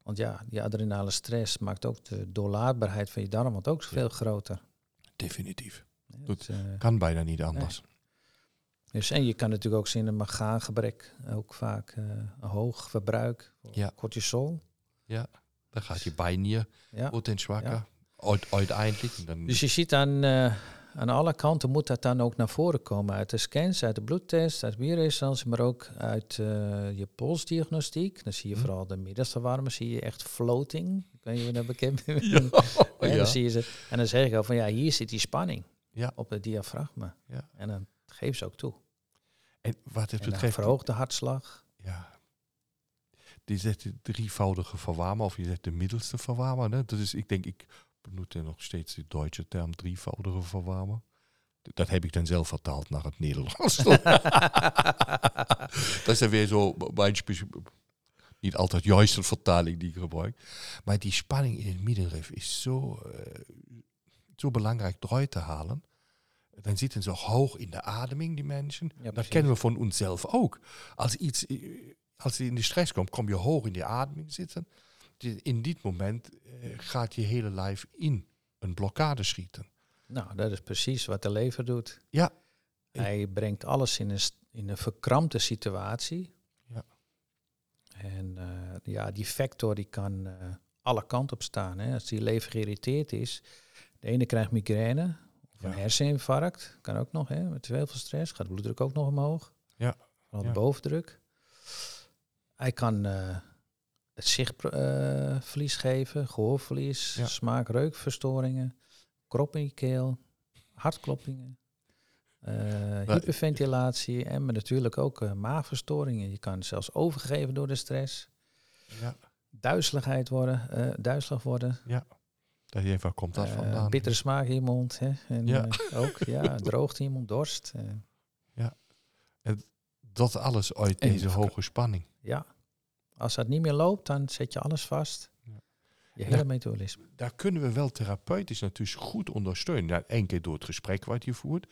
Want ja, die adrenale stress maakt ook de doorlaatbaarheid van je darm wordt ook veel groter. Definitief. Hè. Dat Dus, eh, Kan bijna niet anders. dus, en je kan natuurlijk ook zien een orgaangebrek. Ook vaak een hoog verbruik Ja. cortisol. Dan gaat je bijnier Ja. wordt in zwakker. Uiteindelijk. Dan, Dus je ziet aan, eh, aan alle kanten moet dat dan ook naar voren komen. Uit de scans, uit de bloedtest, uit bioresonantie, maar ook uit eh, je polsdiagnostiek. Dan zie je Hm. vooral de middelste warme, zie je echt floating. Of je dat bekend ja. En, ja. dan zie je ze, en dan zeg ik al van ja, hier zit die spanning Ja. op het diafragma. Ja. En dan geef ze ook toe. En wat het En dan verhoogt de hartslag. Ja. Die zegt de drievoudige verwarmer, of je zegt de middelste verwarmer. Hè? Dat is, ik denk, ik benut nog steeds de Duitse term drievoudige verwarmer. Dat heb ik dan zelf vertaald naar het Nederlands. dat is dan weer zo mijn niet altijd juiste vertaling die ik gebruik. Maar die spanning in het middenrif is zo, uh, zo belangrijk eruit te halen. Dan zitten ze hoog in de ademing, die mensen. dat kennen we van onszelf ook. Als iets als je in de stress komt, kom je hoog in die ademing zitten. In dit moment uh, gaat je hele lijf in een blokkade schieten. Nou, dat is precies wat de lever doet. Ja. Hij brengt alles in een, in een verkrampte situatie. Ja. En uh, ja, die factor die kan uh, alle kanten op staan. Hè. Als die lever geïrriteerd is, de ene krijgt migraine of een herseninfarct, kan ook nog, hè, met te veel stress, gaat de bloeddruk ook nog omhoog. Ja. Wat ja. bovendruk. Hij kan uh, het zichtverlies geven, gehoorverlies, ja. smaak, reukverstoringen, krop in je keel, hartkloppingen, uh, hyperventilatie en maar natuurlijk ook uh, maagverstoringen. Je kan zelfs overgegeven door de stress. Ja. Duizeligheid worden, duizelig worden. Ja. Dat je waar komt dat vandaan? Bittere smaak in je mond. Hè? En ja. ook, ja, droogte in je mond, dorst. Ja. En dat alles uit deze hoge spanning. Ja. Als dat niet meer loopt, dan zet je alles vast. Ja. Je hele metabolisme. Daar kunnen we wel therapeutisch natuurlijk goed ondersteunen. Ja, Eén keer door het gesprek wat je voert.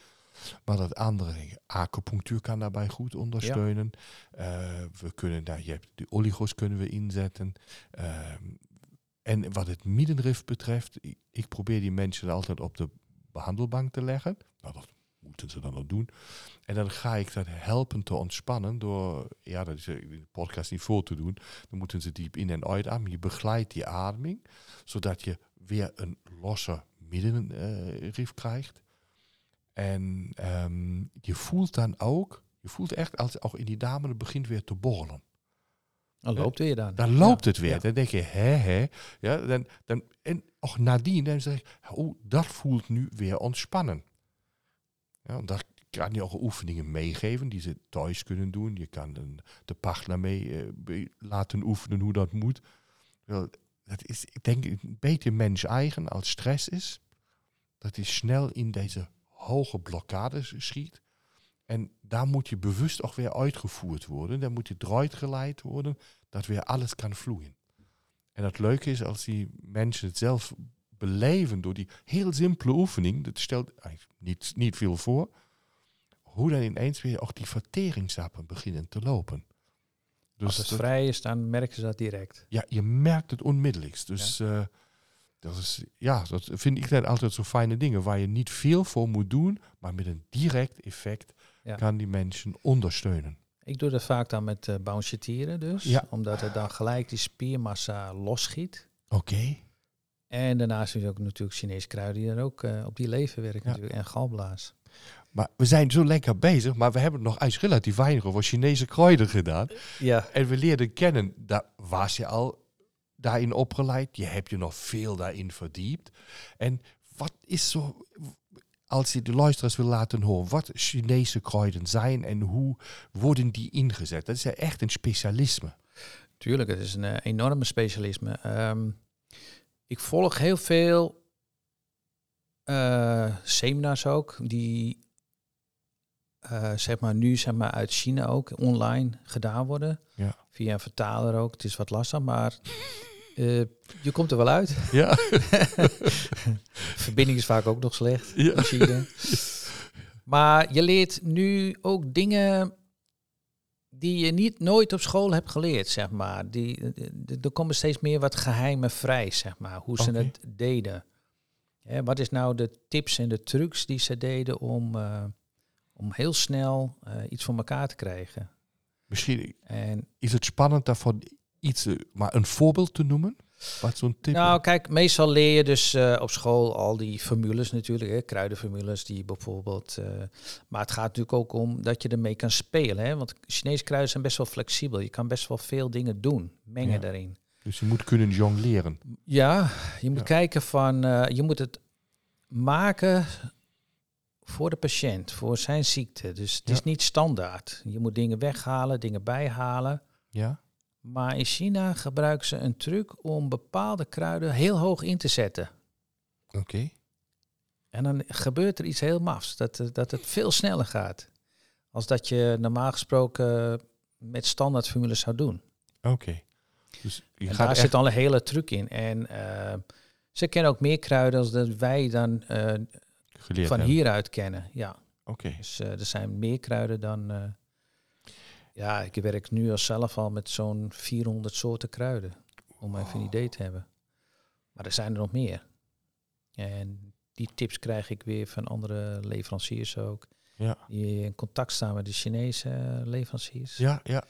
Maar dat andere, acupunctuur kan daarbij goed ondersteunen. Ja. Uh, we kunnen daar, je hebt de oligos kunnen we inzetten. Uh, en wat het middenrif betreft, ik, ik, probeer die mensen altijd op de behandelbank te leggen. Nou, dat moeten ze dan ook doen. En dan ga ik dat helpen te ontspannen door, ja, dat is in de podcast niet voor te doen. Dan moeten ze diep in en uit ademen. Je begeleidt die ademing, zodat je weer een losse middenrif krijgt. En um, je voelt dan ook, je voelt echt als ook in die dame het begint weer te borrelen. Dan loopt weer dan. Dan loopt ja. het weer. Dan denk je, hè, hè. Ja, dan, dan, en ook nadien, dan zeg ik, oh, dat voelt nu weer ontspannen. Ja, daar kan je ook oefeningen meegeven die ze thuis kunnen doen. Je kan de partner mee uh, laten oefenen hoe dat moet. Wel, dat is, ik denk, een beetje mens eigen als stress is. Dat is snel in deze hoge blokkades schiet. En daar moet je bewust ook weer uitgevoerd worden. Dan moet je eruit geleid worden, dat weer alles kan vloeien. En het leuke is als die mensen het zelf beleven door die heel simpele oefening, dat stelt eigenlijk niet, niet veel voor, hoe dan ineens weer ook die verteringssappen beginnen te lopen. Dus Als het dat, vrij is, dan merken ze dat direct. Ja, je merkt het onmiddellijkst. Dus ja. Uh, dat is, ja, dat vind ik dan altijd zo fijne dingen, waar je niet veel voor moet doen, maar met een direct effect ja. kan die mensen ondersteunen. Ik doe dat vaak dan met uh, dus, ja. omdat het dan gelijk die spiermassa losschiet. Oké. Okay. En daarnaast is ook natuurlijk Chinese kruiden die er ook uh, op die leven werken ja. natuurlijk, en galblaas. Maar we zijn zo lekker bezig, maar we hebben nog eens relatief weinig over Chinese kruiden gedaan. Ja. En we leerden kennen, daar was je al daarin opgeleid. Je hebt je nog veel daarin verdiept. En wat is zo, als je de luisteraars wil laten horen, wat Chinese kruiden zijn en hoe worden die ingezet? Dat is echt een specialisme. Tuurlijk, het is een uh, enorme specialisme. Um, ik volg heel veel uh, seminars ook, die uh, zeg maar nu zeg maar uit China ook online gedaan worden. Ja. Via een vertaler ook. Het is wat lastig, maar uh, je komt er wel uit. Ja. Verbinding is vaak ook nog slecht. Ja. in China. Maar je leert nu ook dingen die je niet nooit op school hebt geleerd, zeg maar. Die, er komen steeds meer wat geheimen vrij, zeg maar, hoe ze het deden. Hè, wat is nou de tips en de trucs die ze deden om, eh, om heel snel eh, iets voor elkaar te krijgen? Misschien En is het spannend daarvan iets, eh, maar een voorbeeld te noemen? Wat zo'n tip? Nou, kijk, meestal leer je dus eh, op school al die formules natuurlijk, hè, kruidenformules die bijvoorbeeld. eh, maar het gaat natuurlijk ook om dat je ermee kan spelen, hè, want Chinese kruiden zijn best wel flexibel. Je kan best wel veel dingen doen, mengen Ja. daarin. dus je moet kunnen jongleren. Ja, je moet Ja. kijken van, eh, je moet het maken voor de patiënt, voor zijn ziekte. Dus het is niet standaard. Je moet dingen weghalen, dingen bijhalen. Ja? Maar in China gebruiken ze een truc om bepaalde kruiden heel hoog in te zetten. Oké. En dan gebeurt er iets heel mafs, dat, eh, dat het veel sneller gaat. Als dat je normaal gesproken met standaard formules zou doen. Oké. Dus je En gaat daar echt... zit al een hele truc in. En eh, ze kennen ook meer kruiden als dat wij dan eh, van hebben. hieruit kennen. Ja, Oké. dus er zijn meer kruiden dan... eh, ja, ik werk nu al zelf al met zo'n 400 soorten kruiden. Om even een idee te hebben. Maar er zijn er nog meer. En die tips krijg ik weer van andere leveranciers ook. Ja. Die in contact staan met de Chinese eh, leveranciers. Ja, ja.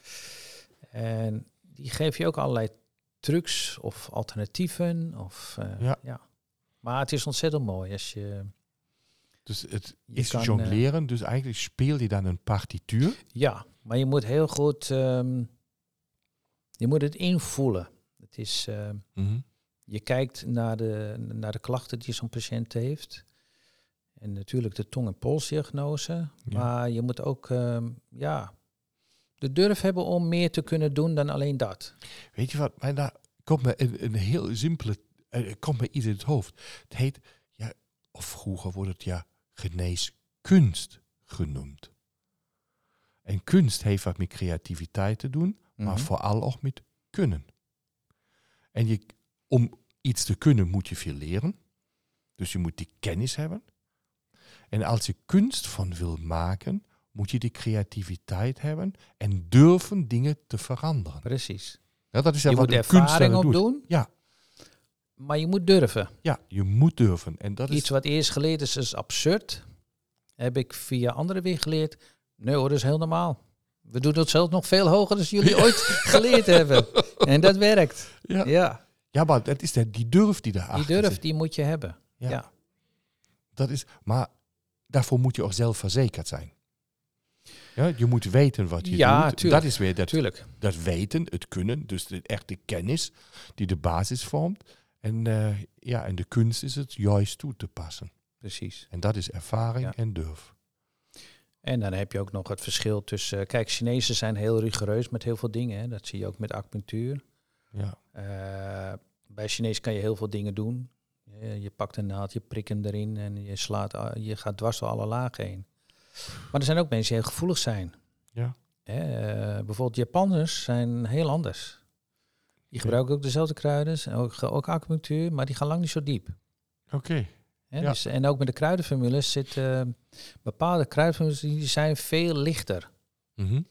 En die geven je ook allerlei trucs of alternatieven. Of, eh, Ja. ja. Maar het is ontzettend mooi als je... Dus het Je is kan, jongleren. Dus eigenlijk speel je dan een partituur. Ja, maar je moet heel goed... ehm, je moet het invoelen. Het is... ehm, Mhm. je kijkt naar de, naar de klachten die zo'n patiënt heeft. En natuurlijk de tong- en polsdiagnose. Ja. Maar je moet ook ehm, ja, de durf hebben om meer te kunnen doen dan alleen dat. Weet je wat? Maar daar komt me een, een heel simpele... eh, komt me iets in het hoofd. Het heet... Ja, of vroeger wordt het ja geneeskunst genoemd. En kunst heeft wat met creativiteit te doen. maar Mhm. vooral ook met kunnen. En je, om iets te kunnen moet je veel leren. Dus je moet die kennis hebben. En als je kunst van wil maken, moet je die creativiteit hebben en durven dingen te veranderen. Precies. Ja, dat is je wat moet ervaring doet. opdoen, Ja, maar je moet durven. ja, je moet durven. En dat Iets is, wat eerst geleerd is, is absurd. Heb ik via anderen weer geleerd. Nee hoor, dat is heel normaal. We doen het zelfs nog veel hoger dan jullie ooit geleerd hebben. En dat werkt. ja. Ja, ja, maar dat is de, die durf die daarachter die durf, zit. die moet je hebben. Ja. ja. Dat is, maar daarvoor moet je ook zelfverzekerd zijn. Ja, je moet weten wat je Ja, doet. tuurlijk. Dat is weer dat Tuurlijk. dat weten, het kunnen, dus de echte kennis die de basis vormt. En, eh, ja, en de kunst is het juist toe te passen. Precies. En dat is ervaring Ja. en durf. En dan heb je ook nog het verschil tussen... Kijk, Chinezen zijn heel rigoureus met heel veel dingen. Hè. Dat zie je ook met acupunctuur. Ja, Eh, bij Chinees kan je heel veel dingen doen. Je, je pakt een naald, je prikt hem erin en je, slaat, je gaat dwars door alle lagen heen. Maar er zijn ook mensen die heel gevoelig zijn. Ja. Hè, eh, bijvoorbeeld Japanners zijn heel anders. Die gebruiken ook dezelfde kruiden, ook, ook acupunctuur, maar die gaan lang niet zo diep. oké. Hè, Ja. dus, en ook met de kruidenformules zitten bepaalde kruidenformules die zijn veel lichter. Mhm.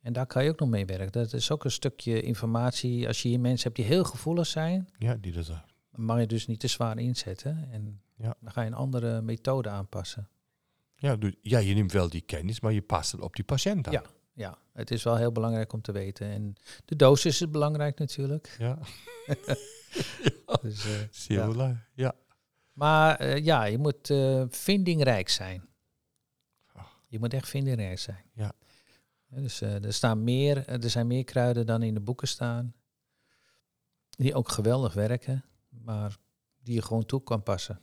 En daar kan je ook nog mee werken. Dat is ook een stukje informatie. Als je hier mensen hebt die heel gevoelig zijn, Ja, die dat dan mag je dus niet te zwaar inzetten. En Ja. dan ga je een andere methode aanpassen. Ja, dus, ja, je neemt wel die kennis, maar je past het op die patiënt aan. Ja. Ja, het is wel heel belangrijk om te weten. En de dosis is belangrijk natuurlijk. Ja, Dus, eh, zeer Ja. belangrijk. Ja. Maar eh, ja, je moet eh, vindingrijk zijn. Je moet echt vindingrijk zijn. Ja. Dus eh, er, staan meer, er zijn meer kruiden dan in de boeken staan. Die ook geweldig werken, maar die je gewoon toe kan passen.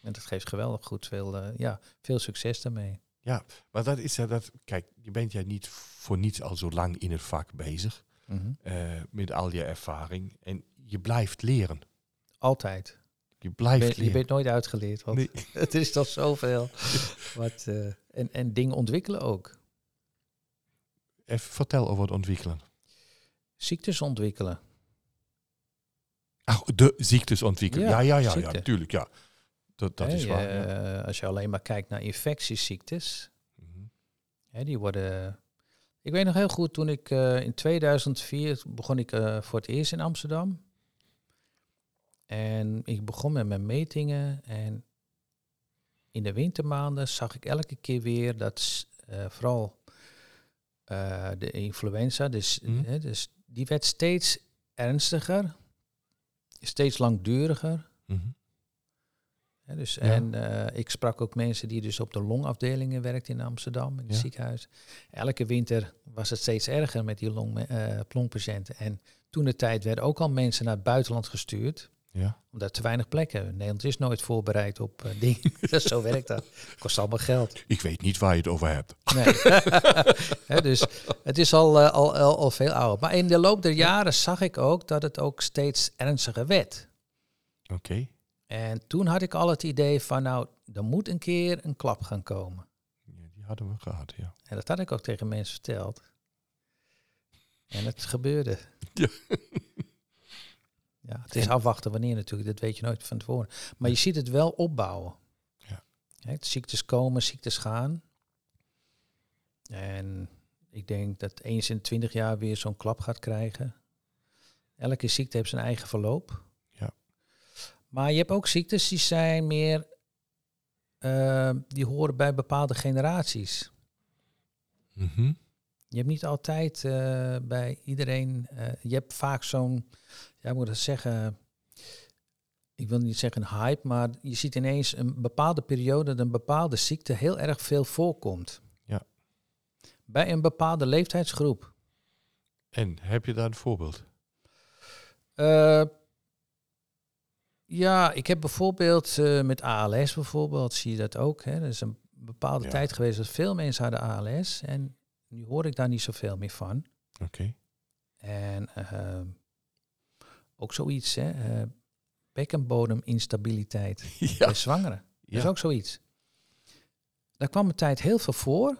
En dat geeft geweldig goed veel, ja, veel succes daarmee. ja, maar dat is ja dat. Kijk, je bent ja niet voor niets al zo lang in het vak bezig. eh, met al je ervaring. En je blijft leren. Altijd. Je Je blijft bent, je bent nooit uitgeleerd, want Nee. het is toch zoveel. Wat, eh, en, en dingen ontwikkelen ook. Even vertel over het ontwikkelen. Ziektes ontwikkelen. Ach, de ziektes ontwikkelen. Ja, Ja, ja, ja, natuurlijk, ja. Dat, dat is waar. ja. eh, Als je alleen maar kijkt naar infectieziektes, Mhm. die worden... Ik weet nog heel goed, toen ik eh, in 2004 begon ik voor het eerst in Amsterdam. En ik begon met mijn metingen en in de wintermaanden zag ik elke keer weer dat eh, vooral eh, de influenza, dus, Mhm. hè, dus die werd steeds ernstiger, steeds langduriger. Mhm. Dus, Ja. En eh, ik sprak ook mensen die dus op de longafdelingen werkten in Amsterdam, in het Ja. ziekenhuis. Elke winter was het steeds erger met die long, longpatiënten. En toen de tijd werden ook al mensen naar het buitenland gestuurd, Ja. omdat te weinig plekken. Nederland is nooit voorbereid op eh, dingen. Zo werkt dat. Kost allemaal geld. Ik weet niet waar je het over hebt. Nee. Dus het is al, eh, al, al, al veel ouder. Maar in de loop der jaren zag ik ook dat het ook steeds ernstiger werd. Oké. En toen had ik al het idee van, nou, er moet een keer een klap gaan komen. Ja, die hadden we gehad, ja. En dat had ik ook tegen mensen verteld. En het gebeurde. Ja. Ja, het is afwachten wanneer natuurlijk, dat weet je nooit van tevoren. Maar je ziet het wel opbouwen. Ja. Ziektes komen, ziektes gaan. En ik denk dat eens in 20 jaar weer zo'n klap gaat krijgen. Elke ziekte heeft zijn eigen verloop. Ja. Maar je hebt ook ziektes die zijn meer, eh, die horen bij bepaalde generaties. Mhm. Je hebt niet altijd eh, bij iedereen, eh, je hebt vaak zo'n, ja, moet het zeggen, ik wil niet zeggen hype, maar je ziet ineens een bepaalde periode dat een bepaalde ziekte heel erg veel voorkomt. Ja. Bij een bepaalde leeftijdsgroep. En heb je daar een voorbeeld? Eh, ja, ik heb bijvoorbeeld met ALS bijvoorbeeld, zie je dat ook. Hè? Er is een bepaalde Ja. tijd geweest dat veel mensen hadden ALS en nu hoor ik daar niet zoveel meer van. Oké. En eh, ook zoiets, hè, eh, bekkenbodeminstabiliteit Ja. bij zwangeren. Dat is Ja. ook zoiets. Daar kwam een tijd heel veel voor,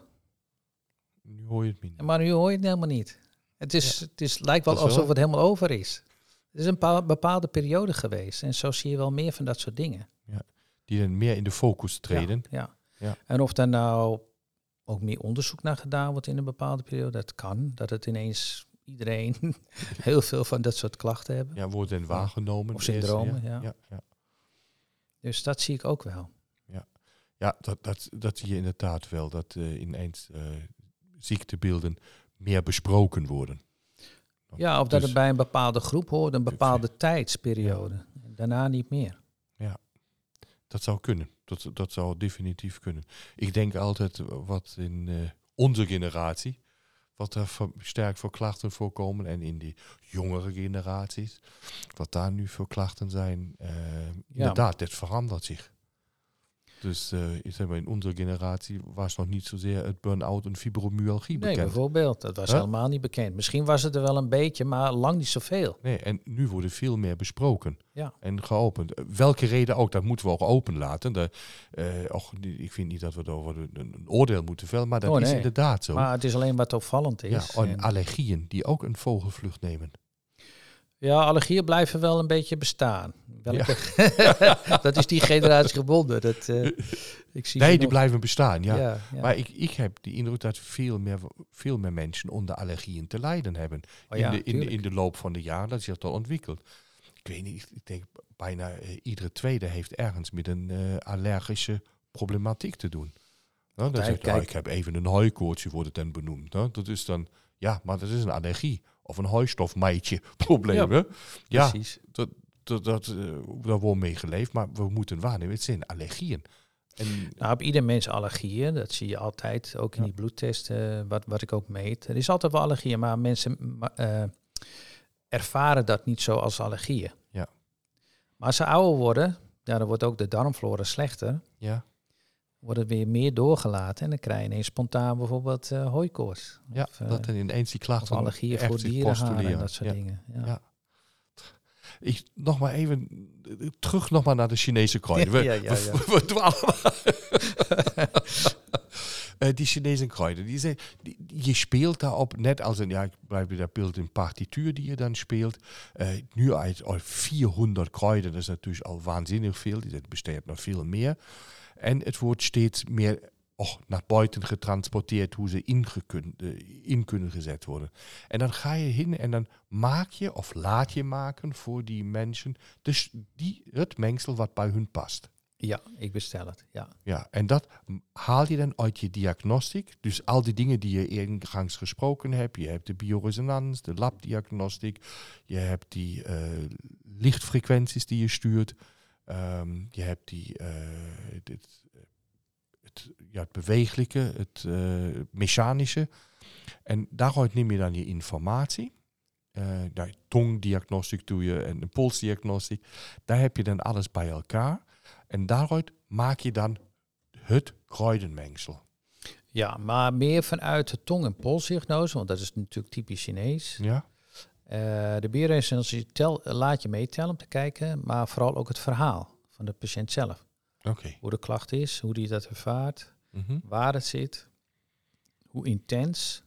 Nu hoor je het minder. maar nu hoor je het helemaal niet. Het, is, het is, lijkt wel alsof het helemaal over is. Het is een pa- bepaalde periode geweest en zo zie je wel meer van dat soort dingen. Die dan meer in de focus treden. Ja, ja. Ja. En of daar nou ook meer onderzoek naar gedaan wordt in een bepaalde periode, dat kan. Dat het ineens iedereen heel veel van dat soort klachten hebben. Ja, wordt dan waargenomen. Of syndromen, ja. ja, ja. Dus dat zie ik ook wel. Ja, dat, dat, dat zie je inderdaad wel. Dat eh, ineens eh, ziektebeelden meer besproken worden. Ja, of dat Dus- het bij een bepaalde groep hoort, een bepaalde tijdsperiode. Daarna niet meer. Dat zou kunnen. Dat, dat zou definitief kunnen. Ik denk altijd wat in eh, onze generatie, wat er voor- sterk voor klachten voorkomen en in die jongere generaties, wat daar nu voor klachten zijn, eh, inderdaad, het verandert zich. Dus eh, ik zeg maar, in onze generatie was nog niet zozeer het burn-out en fibromyalgie Nee, bekend. bijvoorbeeld. Dat was Huh? helemaal niet bekend. Misschien was het er wel een beetje, maar lang niet zoveel. Nee, en nu wordt veel meer besproken Ja. en geopend. Welke reden ook, dat moeten we ook open laten. De, eh, och, ik vind niet dat we over een, oordeel moeten vellen, maar dat Oh, is nee. inderdaad zo. Maar het is alleen wat opvallend ja, is. en En- allergieën die ook een vogelvlucht nemen. Ja, allergieën blijven wel een beetje bestaan. Welke? dat is die generatie gebonden. Dat, eh, ik zie Nee, die nog- blijven bestaan, ja. Ja, ja. Maar ik, ik heb die indruk dat veel meer, veel meer mensen onder allergieën te lijden hebben. Oh in, de, in, de, in de loop van de jaren, dat zich dat ontwikkelt. Ik weet niet, ik denk bijna eh, iedere tweede heeft ergens met een eh, allergische problematiek te doen. Nou, dan zegt, oh, ik heb even een hooikoortje, wordt het dan benoemd. hè. Dat is dan, ja, maar dat is een allergie. Of een hooistofmijtje probleem. hè. Ja, Precies. dat, dat, dat, eh, daar wordt mee geleefd, maar we moeten waarnemen, het zijn allergieën. En, Nou, op ieder mens allergieën. Dat zie je altijd, ook in Ja. die bloedtesten, wat, wat ik ook meet. Er is altijd wel allergieën, maar mensen eh, ervaren dat niet zo als allergieën. Ja. Maar als ze ouder worden, ja, dan wordt ook de darmflora slechter. ja, Wordt het weer meer doorgelaten en dan krijg je ineens spontaan bijvoorbeeld hooikoorts. ja Of, eh, dat dan ineens die Of klachten allergieën voor dierenharen en dat soort Ja. dingen. Ja. Ja. Ik, nog maar even terug nog maar naar de Chinese kruiden. We, Ja, ja, we- ja. we dwalen Eh, die Chinese kruiden, die zijn, die, je speelt daarop, net als een, ja, ik blijf bij dat beeld, een partituur die je dan speelt. Nu uit, uit 400 kruiden, dat is natuurlijk al waanzinnig veel, die besteedt nog veel meer. En het wordt steeds meer och, naar buiten getransporteerd hoe ze eh, in kunnen gezet worden. En dan ga je hin en dan maak je of laat je maken voor die mensen dus die, het mengsel wat bij hun past. ja, ik bestel het. Ja. Ja, en dat haal je dan uit je diagnostiek. Dus al die dingen die je ingangs gesproken hebt. Je hebt de bioresonans, de labdiagnostiek. Je hebt die eh, lichtfrequenties die je stuurt. Ehm, je hebt die, eh, dit, het, ja, het bewegelijke, het eh, mechanische. En daaruit neem je dan je informatie. Eh nou, tongdiagnostiek doe je en polsdiagnostiek. Daar heb je dan alles bij elkaar. En daaruit maak je dan het kruidenmengsel. ja, maar meer vanuit de tong- en polsdiagnose, want dat is natuurlijk typisch Chinees. Ja? Eh, de tel, laat je meetellen om te kijken, maar vooral ook het verhaal van de patiënt zelf. Hoe de klacht is, hoe die dat ervaart, Mhm. waar het zit, hoe intens.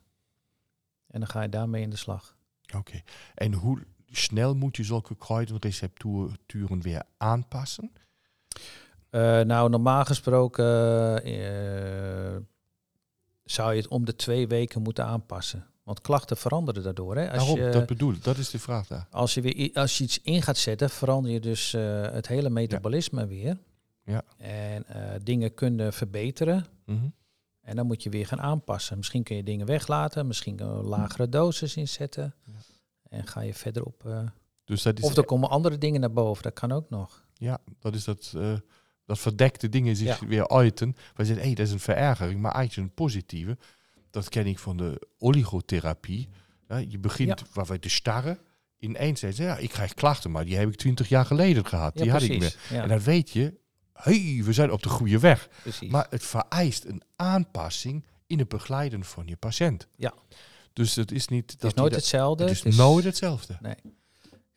En dan ga je daarmee in de slag. Oké. En hoe snel moet je zulke kruidenrecepturen weer aanpassen? Eh, nou, normaal gesproken eh, zou je het om de twee weken moeten aanpassen. Want klachten veranderen daardoor. Hè? Als, je, Dat bedoel ik. Dat is de vraag daar. als, je weer, als je iets in gaat zetten, verander je dus eh, het hele metabolisme weer. Ja. En eh, dingen kunnen verbeteren. Mhm. En dan moet je weer gaan aanpassen. Misschien kun je dingen weglaten, misschien je lagere doses inzetten. En ga je verder op. eh, Dus dat is, of er komen andere dingen naar boven, dat kan ook nog. ja, dat is dat, dat verdekte dingen zich Ja. weer uiten. Wij zeggen, hé, dat is een verergering, maar eigenlijk een positieve. Dat ken ik van de oligotherapie. Ja, je begint waar wij te starren. Ineens zeggen ze, ja, ik krijg klachten, maar die heb ik twintig jaar geleden gehad. Die had ik meer. En dan weet je, hey, we zijn op de goede weg. precies. Maar het vereist een aanpassing in het begeleiden van je patiënt. Ja. Dus het is niet... het is nooit het, hetzelfde. het is het is- nooit hetzelfde.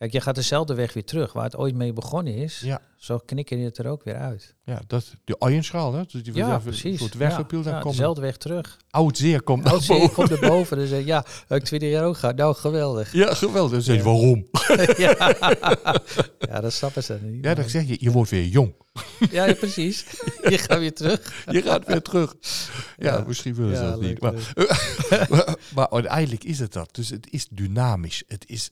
Kijk, je gaat dezelfde weg weer terug. Waar het ooit mee begonnen is, Ja. zo knikken je het er ook weer uit. Ja, dat, de uienschaal, hè? Dus die Ja, precies. Wordt weggepild, ja, ja, komt dezelfde weg terug. oud zeer komt naar Oud zeer komt er boven. Dus ja, heb ik 20 jaar ook gehad. Nou, geweldig. Ja, geweldig. Dan zeg je, waarom? ja. ja, dat snappen ze niet. Ja, dan zeg je, je wordt weer jong. ja, ja, precies. Je gaat weer terug. Je gaat weer terug. Ja, Ja. misschien willen ze dat niet. Maar, maar, maar uiteindelijk is het dat. Dus het is dynamisch. Het is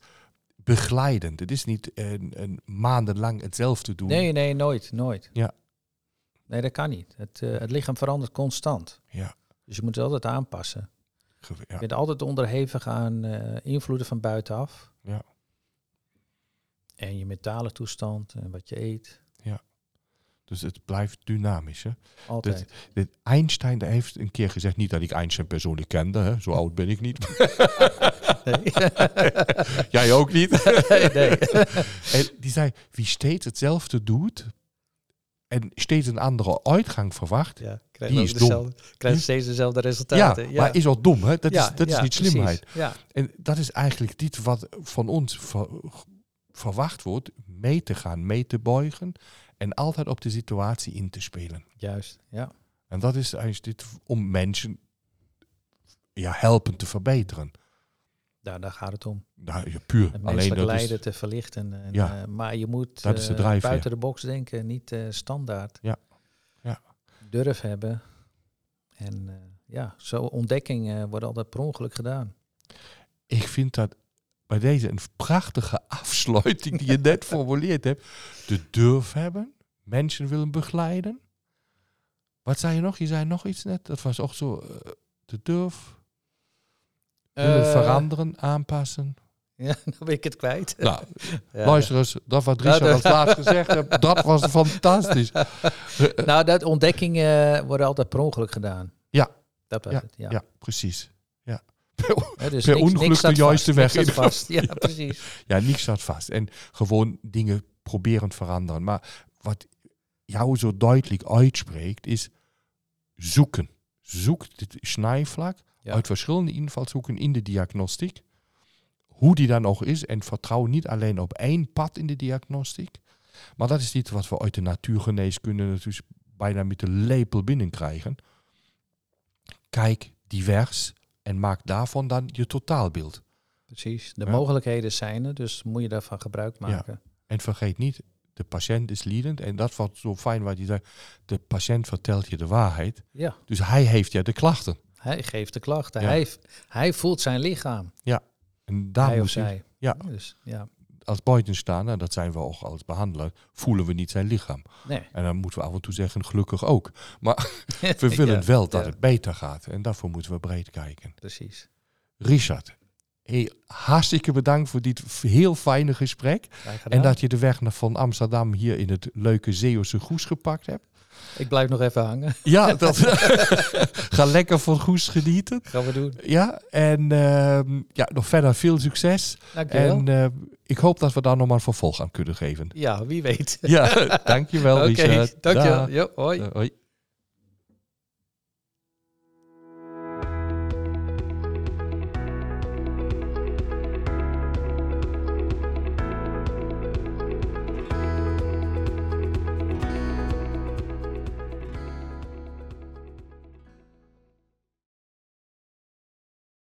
begeleidend. Het is niet een, een maandenlang hetzelfde doen. Nee, nee, nooit, nooit. Ja. Nee, dat kan niet. Het, eh, het lichaam verandert constant. Ja. Dus je moet het altijd aanpassen. Ge- Je ja. bent altijd onderhevig aan eh, invloeden van buitenaf. Ja. En je mentale toestand en wat je eet. Dus het blijft dynamisch. Hè? Altijd. Dit Einstein heeft een keer gezegd, niet dat ik Einstein persoonlijk kende, hè? zo oud ben ik niet. Nee. Jij ook niet. nee. En die zei, wie steeds hetzelfde doet en steeds een andere uitgang verwacht, Ja, Die is dom. dezelfde, krijg Hm? steeds dezelfde ja, resultaten. maar is al dom, hè? Dat Ja, is, dat ja, is niet slimheid. Ja, En dat is eigenlijk niet wat van ons ver- verwacht wordt, mee te gaan, mee te buigen en altijd op de situatie in te spelen. juist. Ja. En dat is eigenlijk dit om mensen ja, helpen te verbeteren. Daar, daar gaat het om. Nou, ja, puur. Het Alleen dat lijden is, te verlichten. En, Ja. eh, maar je moet Dat is de eh, buiten de box denken, niet eh, standaard. Ja. Ja. Durf hebben. En ja, zo ontdekkingen worden altijd per ongeluk gedaan. ik vind dat bij deze een prachtige afsluiting die je net formuleerd hebt. De durf hebben, mensen willen begeleiden. Wat zei je nog? Je zei nog iets net. Dat was ook zo. eh, de durf, willen Eh, veranderen, aanpassen. Ja, dan ben ik het kwijt. Nou, Ja. luister eens, dat wat Richard als laatst gezegd heeft, dat was fantastisch. Nou, dat ontdekkingen worden altijd per ongeluk gedaan. Ja. Dat was Ja, het, ja. Ja, precies. Dus per niks- ongeluk niks de juiste vast, weg in. vast. Ja, precies. Ja, niks staat vast. En gewoon dingen proberen veranderen. Maar wat jou zo duidelijk uitspreekt, is zoeken. Zoek dit snijvlak Ja. uit verschillende invalshoeken in de diagnostiek. Hoe die dan ook is. En vertrouw niet alleen op één pad in de diagnostiek. Maar dat is niet wat we uit de natuurgeneeskunde natuurlijk bijna met de lepel binnenkrijgen. Kijk divers en maak daarvan dan je totaalbeeld. Precies. De Ja. mogelijkheden zijn er, dus moet je daarvan gebruik maken. En vergeet niet, de patiënt is leidend. En dat was zo fijn wat je zei. De patiënt vertelt je de waarheid. Ja, Dus hij heeft ja de klachten. hij geeft de klachten. Ja. Hij, hij voelt zijn lichaam. En daar hij of je zij. ja. Dus, ja. Als buitenstaander, dat zijn we ook als behandelaar, voelen we niet zijn lichaam. Nee. En dan moeten we af en toe zeggen, gelukkig ook. Maar we willen Ja, wel dat ja. het beter gaat. En daarvoor moeten we breed kijken. Precies. Richard, hey, hartstikke bedankt voor dit heel fijne gesprek. En dat je de weg naar van Amsterdam hier in het leuke Zeeuwse Goes gepakt hebt. Ik blijf nog even hangen. Ja, dat, ga lekker van Goes genieten. Gaan we doen. Ja, en ehm, ja, nog verder veel succes. Dankjewel. En eh, ik hoop dat we daar nog maar een vervolg aan kunnen geven. ja, wie weet. Ja, dankjewel Oké, Richard. dankjewel. Dag. Jo, hoi. Eh, hoi.